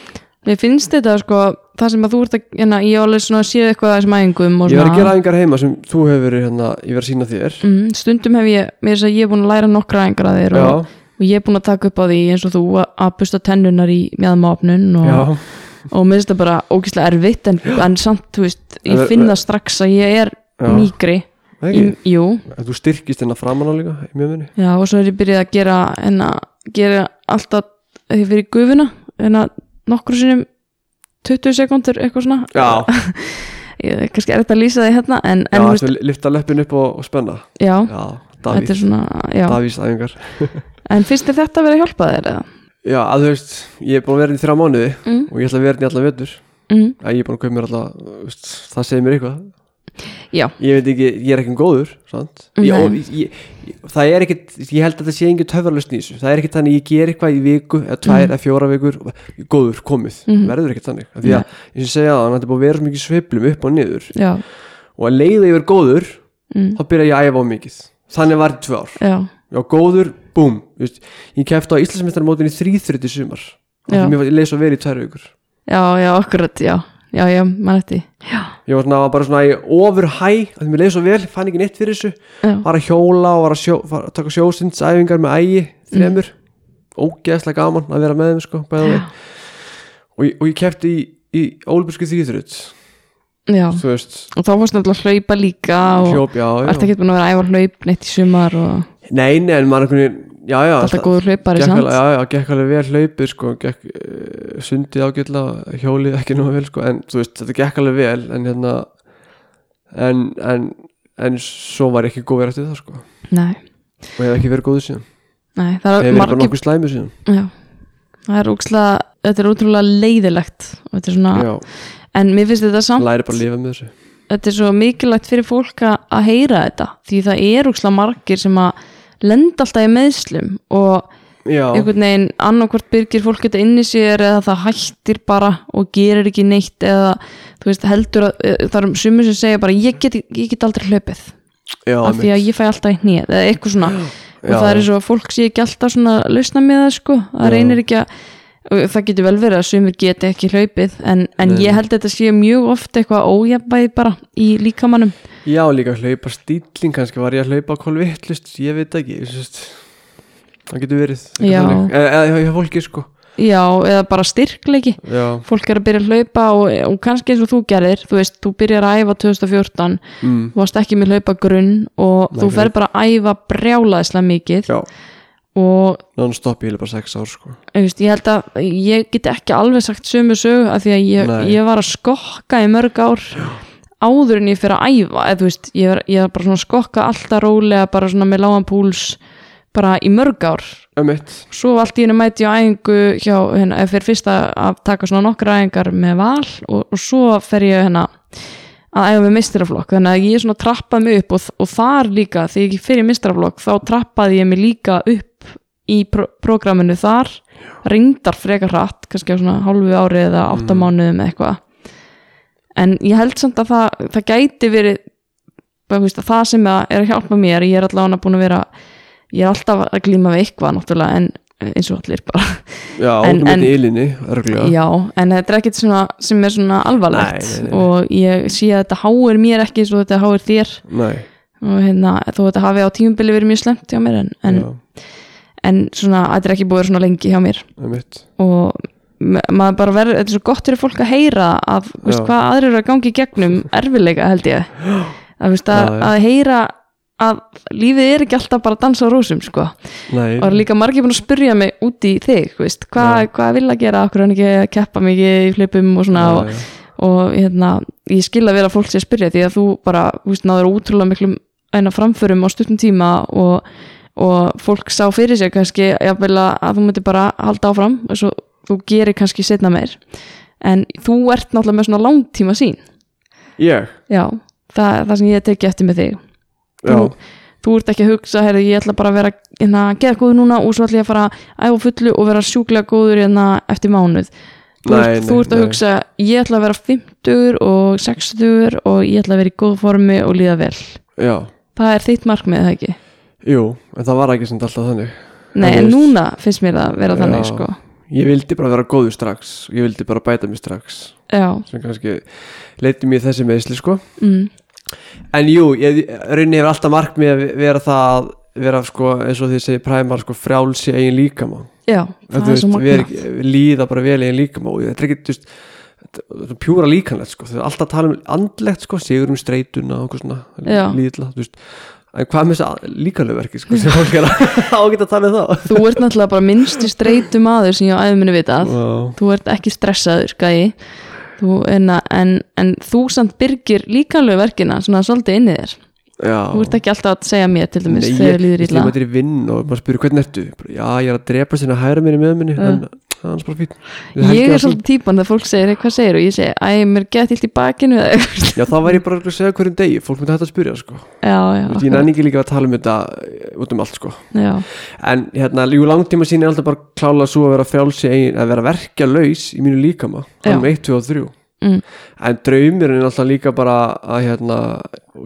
Mér finnst þetta sko, það sem að þú ert að hérna, ég á alveg svona séð eitthvað að þessum æfingum og ég verð svona að gera æfingar heima sem þú hefur verið hérna, ég verð að sína þér. Mm, stundum hef ég, mér þess að ég er búin að læra nokkra æfingar að þér og, og ég er búin að taka upp á því eins og þú að, busta tennunar í mjöðmáfnun og, já, og mér finnst það bara ógislega erfitt en, en samt, þú veist, ég En- finn það strax að ég er Já. mýgri í, jú, þú styrkist hérna framan á líka já, og svo er ég byrjað að gera að gera alltaf ég fyrir gufuna að nokkru sinnum 20 sekundur eitthvað svona. Já, [LAUGHS] ég, kannski er þetta að lýsa því hérna en, já en þú þú lifta löppin upp og, og spenna. Já, Já, þetta Davíð, er æfingar. [LAUGHS] En finnst þér þetta að vera að hjálpa þér eða? Já, að þú veist, ég er búin að vera hérna í þrjá mánuði Mm, og ég ætla að vera hérna í alla vetur. Mm, ég er búin að kaupa mér veist, það segir mér eitthvað já, ég veit ekki, ég er ekki góður sant? ég, ég, það er ekkit ég held að þetta sé engin töfralust í þessu. Það er ekkit þannig ég ger eitthvað í viku eða tvær Mhm. eða fjóra vikur góður komið, Mhm. verður ekkit þannig. Af því að, eins og segja það, þetta er búin að vera svo mikið sveiflum upp og niður. Já, og að leiða yfir góður, mm, þá byrja ég að æfa á mikið. Þannig var þetta tvö ár. Já, já, góður, búm, ég kefti á Íslandsmyndarmótin í þrýþryti sumar. Og Ég var svona, var bara svona í ofur hæ að mér leið svo vel, fann ekki neitt fyrir þessu. Já, var að hjóla og var að, sjó, var að taka sjósindsæfingar með ægi þremur. Ógeðslega gaman að vera með þeim sko, og, ég- og ég kefti í, í þú veist, og þá fórst náttúrulega að hlaupa líka og hljóp, já, já. ekki búin að vera æfa hlaup neitt í sumar og nei, nei, en maður já, já, alltaf góður hlaupari sant? alveg, já, já, gekk alveg vel hlaupið sko, gekk uh, sundið ágætlega hjólið ekki nógu vel sko, en þú veist, þetta gekk alveg vel en hérna en, en, en svo var ekki góð verið eftir það sko, nei, og ég hef ekki verið góður síðan. Nei, það ég hef er verið bara margir nokkuð slæmur síðan. Já, það er úkslega þetta er útrúlega leiðilegt svona, en mér finnst þetta samt læri bara að lifa með þessu. Þetta er svo mikilvægt fyrir fólk að að heyra þetta því það er úkslega margir sem að lenda alltaf í meðslum og já, einhvern veginn annarkvort byrgir fólk þetta inn í sér eða það hættir bara og gerir ekki neitt eða þú veist heldur að eh, það er sumur sem segja bara ég get, ég get aldrei hlaupið. Já, af því að ég fæ alltaf í hnið eða eitthvað svona. Og Já. það er eins og fólk sé ekki alltaf svona lausna með það sko, það reynir ekki að og það getur vel verið að sumir geti ekki hlaupið en, en ég held að þetta sé mjög ofta eitthvað ójafnvægi bara í líkamannum já, líka hlaupa stíling kannski var ég að hlaupa kolvittlust ég veit ekki ég syns, það getur verið eða eða hjá fólki sko. Já, eða bara styrkleiki. Já, fólk er að byrja að hlaupa og, og kannski eins og þú gerir, þú veist, þú byrjar að æfa 2014, mm, þú varst ekki með hlaupa grunn og Nei, þú fer bara að æfa brjálaðislega mikið. Já, og non-stop ég bara sex ár sko. Veist, ég held að ég get ekki alveg sagt sömu sög af því að ég, Nei. ég var að skokka í mörg ár áður en ég fyrir að æfa eða þú veist, ég var, ég var bara svona að skokka alltaf rólega, bara svona með lágan púls bara í mörg ár. Eitt, svo allt í henni mæti ég á æfingu hjá, hérna, fyrir fyrst að taka svona nokkra æfingar með val og, og svo fer ég hérna að æfa með mistiraflokk, þannig að ég svona trappaði mig upp og, og þar líka, þegar ég fyrir mistiraflokk, þá trappaði ég mig líka upp í pro prógraminu þar, ringdar frekar hratt, kannski á svona hálfu ári eða átta Mm. mánuðum eða eitthvað. En ég held samt að það, það gæti verið veist, að það sem er að hjálpa mér, ég er allavega búin að vera ég er alltaf að glíma við eitthvað náttúrulega en eins og allir bara. Já, En- ánum en- ilinni já, en þetta er ekkert svona sem er svona alvarlegt. Nei, nei, nei. og ég sé að þetta háir mér ekki og þetta háir þér. Nei, og hérna, þó þetta hafi á tímubili verið mjög slemt hjá mér en, en, en svona, þetta er ekki búið að svona lengi hjá mér og ma- maður bara verður, þetta er svo gott fyrir fólk að heyra að, veist, Já. hvað aðrir eru að gangi í gegnum [LAUGHS] erfileika held ég að, veist, að, Já, já. að heyra að lífið er ekki alltaf bara að dansa á rósum sko og líka margir búin að spyrja mig út í þig veist, hvað, Já. hvað vil að gera okkur hann ekki að keppa mikið í hlipum og svona og, já, já, og hérna, ég skil að vera fólk sé að spyrja því að þú bara, þú veist, náður útrúlega miklum eina framförum á stuttum tíma og, og fólk sá fyrir sig kannski að þú myndir bara halda áfram og svo þú gerir kannski setna meir. En þú ert náttúrulega með svona langtíma sín ég, já, það er það sem ég teki eftir með þig. Þú, þú ert ekki að hugsa heyrðu, ég ætla bara að vera hérna, geða góður núna og svo ætla ég að fara að æfa fullu og vera sjúklega góður hérna, eftir mánuð. Þú, Nei, ert, þú nei, ert að nei. hugsa ég ætla að vera 50 og 60 og ég ætla að vera í góð formi og líða vel. Já. Það er þitt markmið það ekki jú, en það var ekki sem alltaf þannig. Nei, en veist- núna finnst mér að vera þannig Já. sko. ég vildi bara vera góður strax. Ég vildi bara bæta mig strax. Já, sem kannski leiti mér þessi meðsli sko. Mm, en jú, ég rauninni hefur alltaf markmið að vera það að vera sko eins og því segir præmar sko frjálsi eigin líkama já, Að það er svo magna líða bara vel eigin líkama og þetta er ekki, þú veist þetta pjúra líkanlegt sko, þau alltaf að tala um andlegt sko, sigur um streituna og eitthvað svona líðla, þú veist en hvað með þess að líkanlega verki sko, sem fólk er að ágæta að tala um þá þú ert náttúrulega bara minnstu streitu maður sem ég á æðum minni vitað Vá. þú ert ekki stressaður þú, en, en, en þú samt byrgir líkanlegu verkina svona svolítið inni í þér Já. þú ert ekki alltaf að segja mér til dæmis Nei, þegar ég, líður ég, illa ég mætir í vinn og maður spyrir hvernig ertu Bara, já ég er að drepa sinna hæra minni með minni en það er bara fín ég er svolítið típan þegar fólk segir "Hey, hvað segir og ég segi, æ, mér gett illt í bakinu já þá væri ég bara að segja hverjum degi. Fólk myndi hægt að spyrja sko. Já, já, Þú veist, ég nenni ekki líka að tala um þetta eh, út um allt sko. Já, en hérna, jú langtíma sín er alltaf bara klála svo að vera frjálsi eigin að vera verkja laus í mínu líkama. Já. um 1, 2 og 3 Mm. en draumurinn er alltaf líka bara að hérna,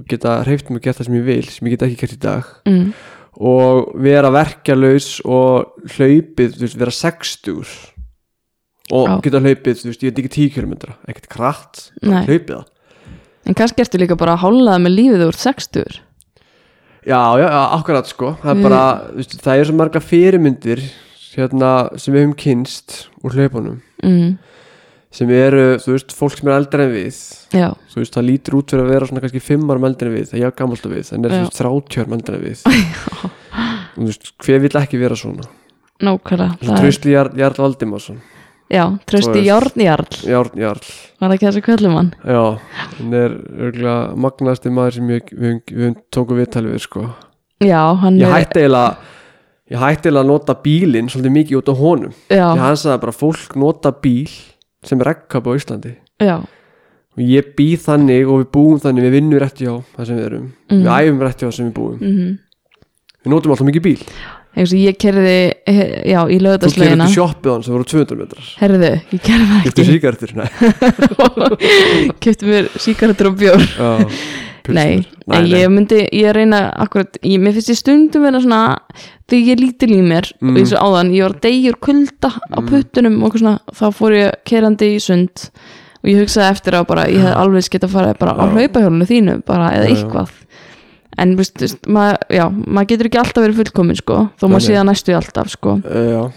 geta hreift mig og geta það sem ég vil sem ég get ekki gert í dag. Mm, og vera verkjalaus og hlaupið, þú veist, vera 60 og Já. geta hlaupið, þú veist, ég veit ekki 10 km ekkert kratt, Nei. hlaupið það. En kannski ertu líka bara að hálnaða með lífið úr 60 já, já, já, akkurat sko. Það er Við- bara, þú veist, það er svo marga fyrirmyndir hérna, sem við höfum kynst úr hlaupunum. Mm, sem eru, þú veist, fólk sem er eldri en við. Já, þú veist, það lítur út fyrir að vera svona kannski 5 árum eldri en við, það er ég gammalt við en er 30 árum eldri en við. [LAUGHS] Þú veist, hver vill ekki vera svona? Nákvæmlega það er- Tröstli Jarl, Jarl Valdimarsson. Já, trösti Þú veist. Járnjarl Jarl, Jarl. Var það ekki þessi kvöllum hann? Já, hann er örgulega magnasti maður sem ég, við, við tókum viðtali við sko. já, hann Ég er hætti eiginlega ég hætti eiginlega að nota bílinn svolítið mikið út á honum. Já, því hann sagði bara fólk nota bíl sem er rekkab á Íslandi. Já, og ég býð þannig og við búum þannig við vinnum rétt hjá það sem við erum. Mhm. við æfum rétt hjá það sem við búum. Mhm. Við notum alltaf mikið bíl. Og ég kerði, já, í þú lögðarslegina til sjoppið hann sem voru 200 metrar. Herðu, ég kerði það ekki. síkartur? Nei. [LAUGHS] Kjöpti mér síkaretur og bjór Nei, pilsner. nei, ég myndi, ég reyna akkurat, ég, mér finnst ég stundum vera svona þegar ég lítil í mér Mm. og eins og áðan, ég var degjur kulda á puttunum og svona, þá fór ég kerandi í sund og ég hugsaði eftir að bara, ég hef alveg geta að fara bara á Já. hlaupahjólinu þínu bara, eða eitthvað en, veist, veist, maður, já, maður getur ekki alltaf verið fullkomin, sko, þó Nei, maður nei. sé það næstu alltaf, sko Eh, Já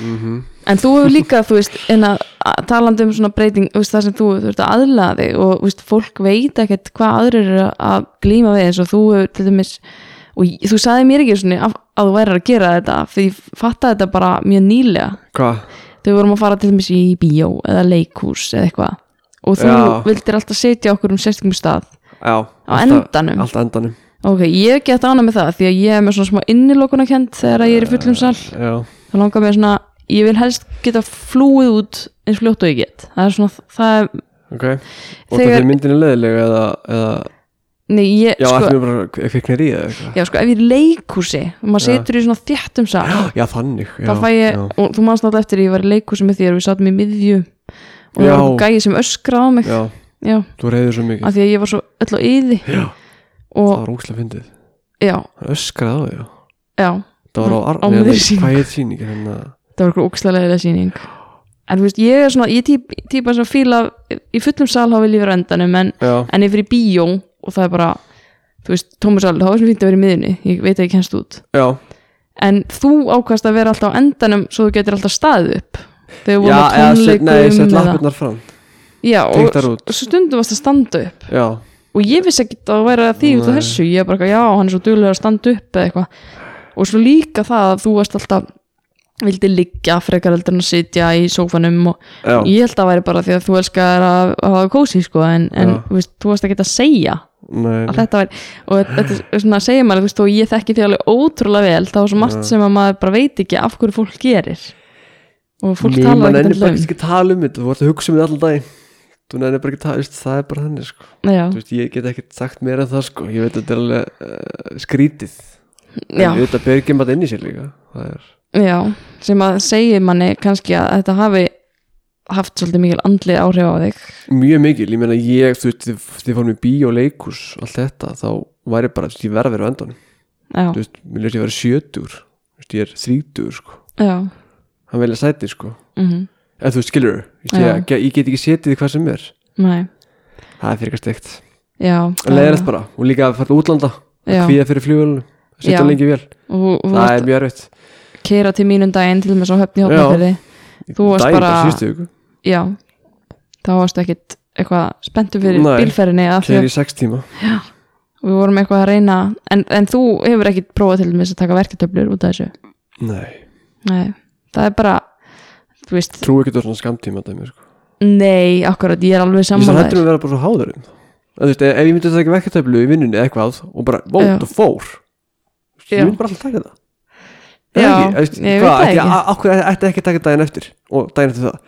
Mhm. En þú hefur líka, þú veist, en að að talandi um svona breyting, veist, það sem þú, veist, að aðlaða þig og, veist, fólk veit ekkert hvað aðrir eru að glíma við eins og þú dæmis, og þú sagði mér ekki svona að, að þú væri að gera þetta, fyrir ég fattaði þetta bara mjög nýlega Hvað? við vorum að fara til dæmis í bíó eða leikhús eða eitthvað og þú Já. vildir alltaf setja okkur um sérstökum stað Já á endanum. Alltaf endanum Ok, ég get ána með það því að ég er með svona smá innilokuna kent þegar ég er í fullum sal Já þá langar mér svona ég vil helst geta flúið út eins fljótt og ég get. Það er svona, það er, Ok. Og Þegar- það er myndin er leðilega eða, eða nei ég Já, sko, bara já sko, ef ég í leikhúsi og maður setur í svona þjættum sal [GASPS] Já, þannig já, ég, og þú manst náttúrulega eftir ég var í leikhúsi með þér og við sátum í miðju. Og það var einhver gæi sem öskraði á mig. Já, já, þú reyður svo mikið. Af því að ég var svo öll á yði Já, það og var óslega fyndið. Öskraði á því, já. Það var á Á Arni miðri sýningu. Hvað heit sýningin hérna það var eitthvað ókslega sýning. En þú veist, ég er svona, ég er típ, típa sem fíla í fullum sal þá vil ég vera endanum en en ég fyrir bíó og það er bara þú veist, Tómas Alli, þá er sem fínt að vera í miðunni ég veit að ég kennst út. Já. En þú ákvæmst að vera alltaf á endanum svo þú getur alltaf staðið upp þegar við Já, vorum á eða set, nei, set tónleikum eða- lappirnar fram. Já, og, og stundum varst að standa upp. Já, og ég vissi ekki að að því út af Nei. þessu. Ég bara, já, hann er svo duglega að standa upp eða eitthvað. Og svo líka það að þú varst alltaf vildi liggja frekar heldur en að sitja í sófanum og já, ég held að væri bara því að þú elskar að, að hafa kósi sko en, en Já. þú veist, þú varst ekki að segja nei að þetta væri og þetta er svona að segja maður þú veist og ég þekki því alveg ótrúlega vel þá er svo margt Já. sem að maður bara veit ekki af hverju fólk gerir og fólk Nei, talar maður nennir bara um ekki að tala um þetta Þú ert að hugsa um þetta allan daginn Þú nennir bara ekki að tala, veist, það er bara þannig sko. já, Þú veist, Ég get ekki sagt meira en það sko. Ég veit að þetta er alveg uh, skrítið já, En þetta ber ekki maður inn í sér líka Það er já sem að segja manni kannski að þetta hafi haft svolítið mikil andlið áhrif á þig. Mjög mikil, ég meina ég þú veist, þið, fórum í bíó leikus allt þetta, þá væri bara, þú veist, ég verð að vera já, þú veist, mér ég að vera sjötur þú veist, ég er þrítur, sko. Já. Hann velja sæti, sko, mm eða þú veist, skilur ég, Já. ég, ég get ekki setið í hvað sem er. Nei, það er fyrir eitthvað steikt, en leiðilegt bara. Og líka að fara útlanda, að kvíða fyrir flugulunum setja lengi vel, og það er mjög erfitt keira til mínum daginn til með svo höfni Já. hófnafyrði Þú varst bara- já, þá varstu ekkit eitthvað spenntu fyrir Nei, bílferðinni keir í sex tíma. Við vorum eitthvað að reyna en, en þú hefur ekkit prófað til að taka verketöflur út af þessu? Nei, Nei, það er bara þú veist, trú ekki svona skamtíma dæmi, sko. nei, akkurat, ég er alveg ég svo sammála hættur að vera bara svo háður það þú veist, ef ég myndi að taka verkeftöflu í vinnunni eitthvað og bara, vó, Já. það fór. Já. ég myndi bara alltaf taka það Já, ekki? Ég veit það ekki. Akkur ætti ekki að taka daginn eftir og daginn eftir það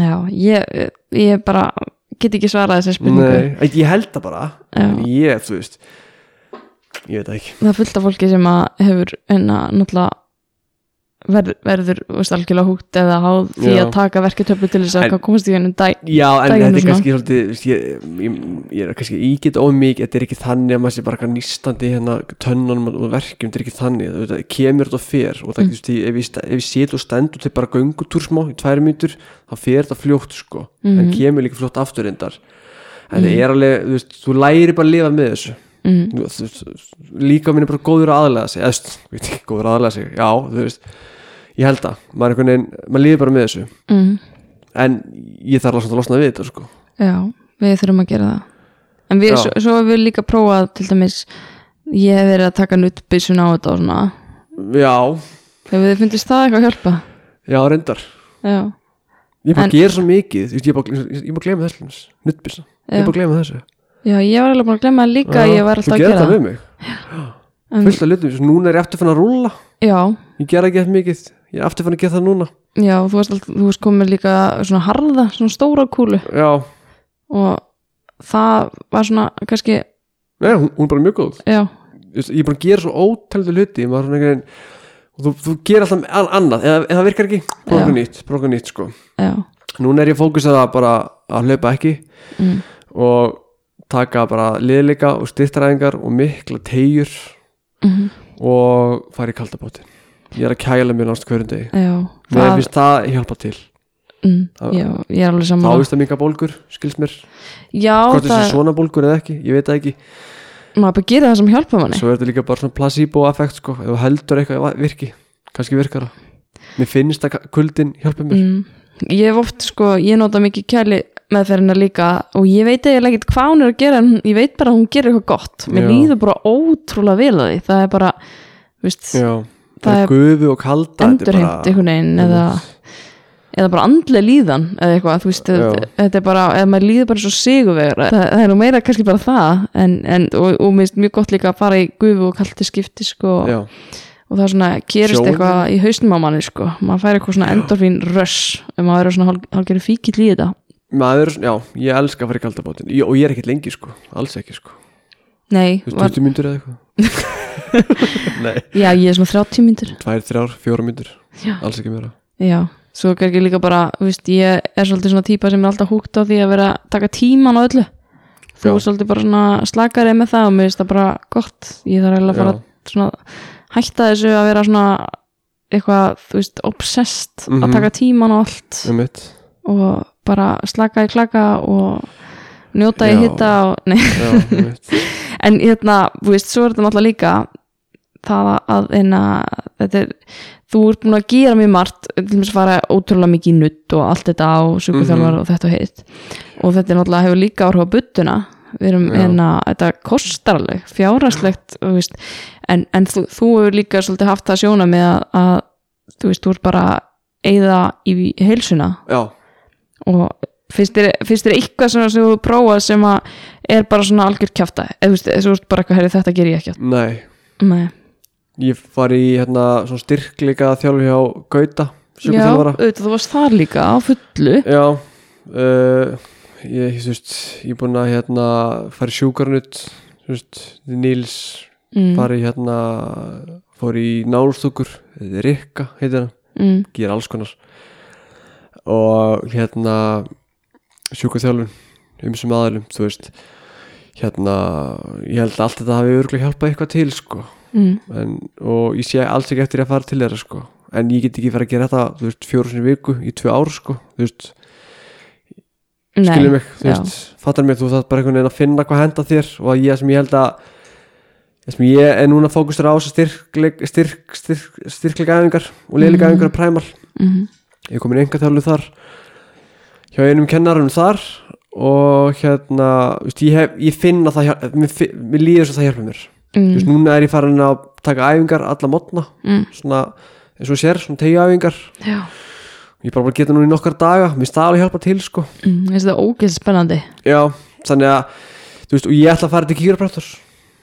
Já, ég, ég bara get ekki svarað þessi spurningu Nei, ég held það bara ég, veist ég veit það ekki það er fullt af fólki sem hefur enna náttúrulega ver, verður veist, algjörlega húgt eða háð því Já. að taka verketöflu til þess að komast í hennum dag Já, en þetta og er kannski svolítið þú veist, ég, ég, ég er kannski ígit ómikið þetta er ekki þannig að maður sé bara nýstandi hérna tönnunum og verkjum, þetta er ekki þannig þú veit, það kemur þetta og fer og það, Mm. mm. veist, ef ég, ég set og stend og til bara göngutúr smá í tvær mínútur þá fer þetta fljótt sko en Mhm. kemur líka fljótt aftur reyndar en Mhm. það er alveg, þú veist, þú læri bara að lifa með þessu mm, veist, líka minn er bara góður að aðlega sig eða, góður að aðlega sig já, ég held að maður, er einhvern veginn, maður líður bara með þessu. Mm, en ég þarf alveg að losna við þetta sko. já, við þurfum að gera það. En við, svo, svo hefur við líka prófað til dæmis ég hef verið að taka nuttbyssun á þetta og svona. Já, hefur þið fundist það eitthvað að hjálpa? Já, reyndar. Já, ég er bara að gera svo mikið þú ég er bara bara að glema þessu nuttbissa, ég er bara að glema þessu. Já, ég var alveg búin að glemma það líka Já, ég var alltaf þú að gera það það. við mig, fullt af lutum Svo núna er ég aftur fann að rúlla. Já, ég gera ekki eftir mikið, ég er aftur fann að gera það núna. Já, þú varst, alltaf, þú varst komið líka svona harða, svona stóra kúlu. Já, og það var svona kannski, Nei, hún, hún er bara mjög góð. Já, veist, ég er bara að gera svo ótældu hluti er einhvern þú, þú gerir alltaf an- annað, eða, eða það virkar ekki. Prófa nýtt, prófa nýtt sko. Já. Núna er ég fókusað að bara að hlaupa ekki mm, og taka bara liðleika og styrtaræðingar og mikla tegjur mm, og fara í kaldabótin ég er að kæla mér náttúrulega hverjum degi. Já, mér það, finnst það hjálpa til. Mm, það- já, ég er alveg þá saman vist að minga bólgur, skilst mér. Já, hvort það, svona bólgur eða ekki, ég veit það ekki. Maður bara gera það sem hjálpa manni. Svo er þetta líka bara svona placebo effekt sko, ef heldur eitthvað virki kannski virkar það. Mér finnst að kuldin hjálpa mér. Mm, ég hef oft sko, ég nota mikið kæli meðferðina líka og ég veit eiginlega ekkert hvað hún er að gera en ég veit bara að hún gerir eitthvað gott. Mér líður bara ótrúlega vel að því. Það er bara, veist, er gufu og kalda endurheimt bara- einhvern veginn eða, eða bara andlega líðan eða eitthvað, þú veist, þetta, þetta er bara eða maður líður bara svo sigurvegur það, það er nú meira kannski bara það en, en, og, og mér finnst mjög gott líka að fara í gufu og kalti skipti sko, já, og það er svona, gerist Sjónin. eitthvað í hausnum á manni sko, maður fær eitthvað svona endorfín rush ef maður er svona hálf- hálfgerður fíkill í þetta. Maður, já, ég elska að fara í kaldabótin ég, og ég er ekkert lengi sko, alls ekki sko. Nei, þú veist, var, 20 myndur eða eitthvað [LAUGHS] já ég er svona 30 myndir 2, 3, 4 myndur alls ekki meira. Já, svo er ekki líka bara veist, ég er svolítið svona típa sem er alltaf húgt á því að vera að taka tíman á öllu. Þú er svolítið bara svona slakari með það og mér finnst það bara gott. Ég þarf eiginlega að fara Já. að svona hætta þessu að vera svona eitthvað, þú veist, obsessed Mhm. að taka tíman á allt. Um og bara slaka í klaka og njóta í hitta og, um [LAUGHS] en hérna, þú veist, svo er þetta náttúrulega líka það að einna, þetta er, þú ert búin að gera mjög margt, til að fara ótrúlega mikið í nutt og allt þetta á sjúkuþjálfar Mhm. og þetta og hitt. Og þetta er náttúrulega hefur líka áhrif á buttuna við erum einna, þetta kostar alveg veist. En, en þú, þú hefur líka svolítið haft það sjóna með að, að þú veist, þú ert bara eyða í heilsuna. Já, og finnst þér, eitthvað sem þú prófað sem að er bara svona algjör kjafta? Eða þú veist, þú veist bara eitthvað, þetta ger ég ekki. Nei, Nei. Ég far í hérna styrkleika þjálfi hjá Gauta já, auðvitað, þú varst þar líka á fullu. Já uh, ég, er búin að hérna fara í veist, Níls mm, fara í hérna fór í nálstúkur Rikka heitir hann, mm, gera alls konar. Og hérna sjúkuþjálfun um sem aðalum, þú veist hérna, ég held að allt þetta hafi örgulega hjálpað eitthvað til sko mm, en, og ég sé alls ekki eftir að fara til þeirra sko. En ég get ekki fara að gera þetta þú veist, fjóru sinni viku í tvö ár sko þú veist, skilur nei, mig þú veist, fattar mig, þú þarf bara einhvern veginn að finna hvað henda þér og að ég sem ég held að að ég er núna fókustur á þessar styrkleik, styrk, styrk, styrkleika æfingar og leiðleika æfingar mm. præmal mm ég er komin í enga þjálfu þar hjá einum kennarum þar og hérna veist, ég, hef, ég finn að það mér, mér líður svo það hjálpa mér mm. veist, núna er ég farin að taka æfingar alla mótna mm. svona eins og sér, svona tegja æfingar Já, ég bara bara geta núna í nokkar daga mér staðalega hjálpa til sko mm. þessi það er ógeðs spennandi já, þannig að þú veist, og ég ætla að fara til kýraprættur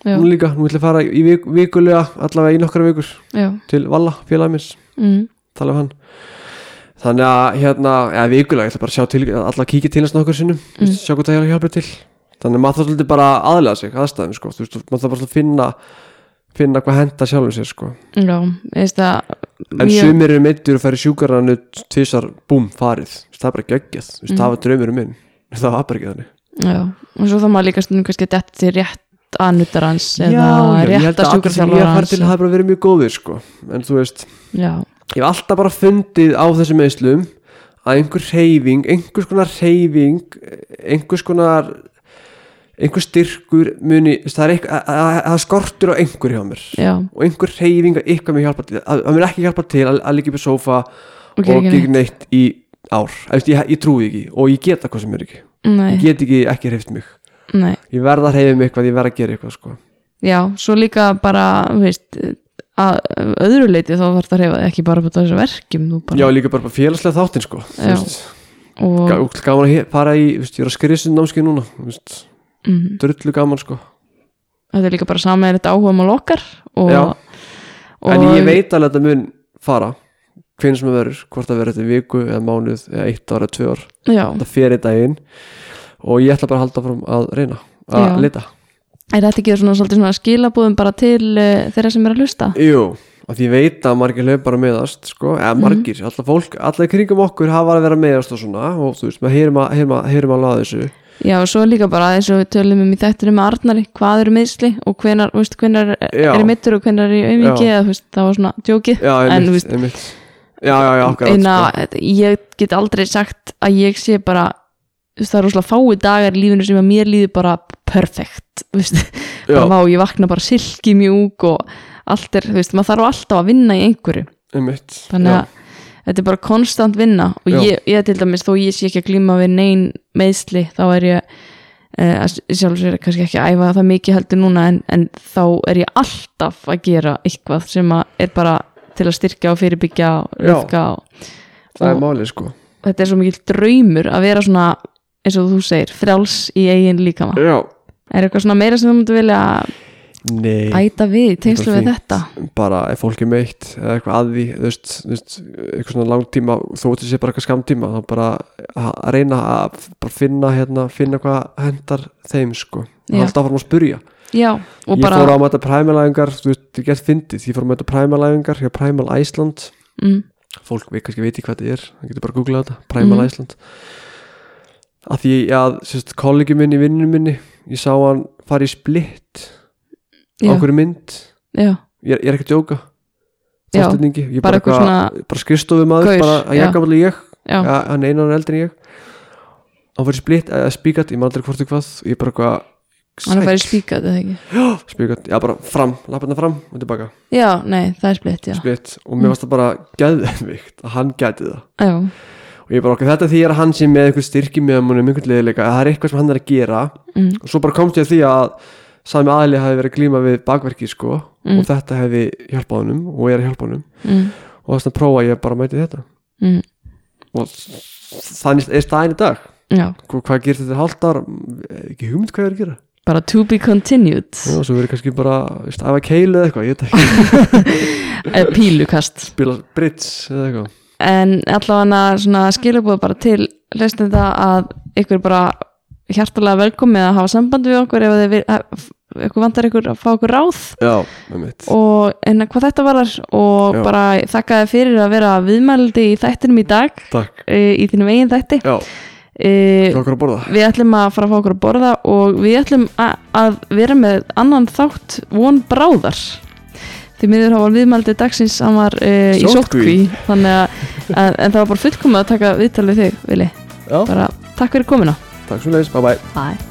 nú líka, nú ætla ég að fara í vik, vikulega allavega í nokkara vikur já, til Valla, félagið minns, mm. tala um hann þannig að hérna, eða vikulega ég ætla bara að sjá til, allavega kíkja til hans nokkur sinnum mm. Mm. sjá hvað það hjálpa til þannig að maður þarf svolítið bara að aðlega sig aðstæðum sko, þú veist, maður þarf bara að finna finna hvað henda sjálfum sér sko. Já, veist það en mjög- sumir eru meittur og færi sjúkaranu tvisar, búm, farið. Það er bara geggjað, Mm. það var draumur minn. Það var bara ekki þannig. Já, og svo þá maður líka stundum kannski að detta til rétt aðnutar hans eða ég held rétt að að allir sem ég sjúkarþjálfara har farið hans til hafa bara verið mjög góðir sko. En þú veist, Já, ég hef alltaf bara fundið á þessum meðslum að einhver reyfing, einhvers konar reyfing einhvers konar einhver styrkur muni það er eitthvað, að- að- það skortur á einhver hjá mér. Já, og einhver reyfing að eitthvað mér hjálpa til að, að mér ekki hjálpa til að, að líka upp í sófa og og ekki neitt. í ár. Ég, ég, ég trúi ekki og ég get það hvað sem er ekki. Nei, ég get ekki ekki hreift mig. Nei, ég verð að reyfa mig eitthvað, ég verð að gera eitthvað sko. já, svo líka bara, veist að öðru leiti þá þarf það að reyfa ekki bara þessu verkjum já líka bara, félagslega þáttinn sko. Og gaman að fara í veist, ég er að skriðsinn námskeið núna þú veist, mm, drullu gaman sko. þetta er líka bara sama er þetta áhuga mál okkar og, og en ég veit alveg að þetta mun fara hvernig sem það verður, hvort það verður þetta viku eða mánuð, eða eitt ára, tvö ár. Fer í daginn og ég ætla bara að halda fram að reyna að lita. Er þetta ekki svona, svona skilabúðum bara til uh, þeirra sem er að hlusta? Jú, af því ég veit að margir lög bara meðast sko, eða Mhm. margir, mm. alltaf fólk alltaf kringum okkur hafa að vera meðast og svona og þú veist, maður heyrum að, heyrum að, heyrum að laða þessu Já, og svo líka bara eins og við tölum um í þættinum með Arnari, hvað eru meðsli og hvenar, veist, hvenar er mittur og hvenar er í auðviki eða, veist, það var svona djókið. Já, En, einmitt, veist, einmitt. Já, já, já, okkar en að ég get aldrei sagt að ég sé bara það er rosalega fái dagar í lífinu sem að mér líður bara perfekt [LAUGHS] vá, ég vakna bara silki mjúk og allt er, þú veist, maður þarf alltaf að vinna í einhverju, einmitt þannig að þetta er bara konstant vinna og ég, ég til dæmis, þó ég sé ekki að glíma við nein meðsli, þá er ég uh, sjálf sér kannski ekki að æfa það mikið heldur núna en, en þá er ég alltaf að gera eitthvað sem að er bara til að styrkja og fyrirbyggja og Já. löfka og, Það er málið sko. þetta er svo mikil draumur að vera svona eins og þú segir, frjáls í eigin líkama. Já, er eitthvað svona meira sem þú myndir vilja nei. Æta við tengslu við þetta? Bara ef fólk er meitt eða eitthvað að því þú veist, þú veist, eitthvað svona langtíma þó þetta sé bara eitthvað skamtíma þá bara að reyna að finna hérna, finna hvað hendar þeim sko, alltaf fórum að spurja já, ég bara fór á að mæta præmalæfingar þú veist, ég gett fyndið, ég fór að mæta præmalæfingar hjá Præmal Æsland mm, fólk veit kannski veit hvað þetta er það getur bara að googla þetta, Præmal Mhm. Æsland að því að sérst, kollegi minn í vinnunum minni ég sá hann fara í splitt á okkur mynd. Já, ég er, ég er ekki að djóka. Já, ég bara bara, bara skrifstofu maður bara að ég gammal ég, já, ja, hann er einan ára eldri en ég. Hann fyrir splitt, eða spíkat ég maður aldrei hvort og hvað, ég bara eitthvað hann er færið spíkað eða ekki? Spíkat, já bara fram, lappana fram og tilbaka, já, nei, það er splitt, já, splitt og mér varst það bara geðvikt að hann gæti það. Já, og ég bara okkur þetta því að hann sé með einhver styrki með hann um einhvern leðileika, að það er eitthvað sem hann er að gera. Mm, og svo bara komst ég að því að sami aðli hafi verið að glíma við bakverki sko, Mm. og þetta hefði hjálpað honum og er að hjálpa honum. Mm, og þess að prófa ég bara að mæti þetta. Mm, og þannig er staðin í dag. Já. Hva- hvað gerir þetta hálft ár ekki hugmynd hvað ég er að gera. Bara to be continued. Og svo verður kannski bara æfa keilu eða eitthvað, ég veit ekki. [LAUGHS] Eh, pílukast. Spila bridge eða eitthvað. En allavega svona skilabúð bara til hlustenda að ykkur bara hjartalega velkomið að hafa samband við okkur ef þið ykkur vantar ykkur að fá okkur ráð. Já, og en hvað þetta varðar og Já. bara þakka þið fyrir að vera viðmældi í þættinum í dag takk, e, í þínum eigin þætti. E, við ætlum að fara að fá okkur að borða og við ætlum að, vera með annan þátt von bráðar. Því miður hafa viðmældi dagsins hann var e, í sótkví þannig að, að en það var bara fullkomið að taka viðtal við þig Vili, já, bara takk fyrir komuna Thanks you listening. Bye-bye. Bye.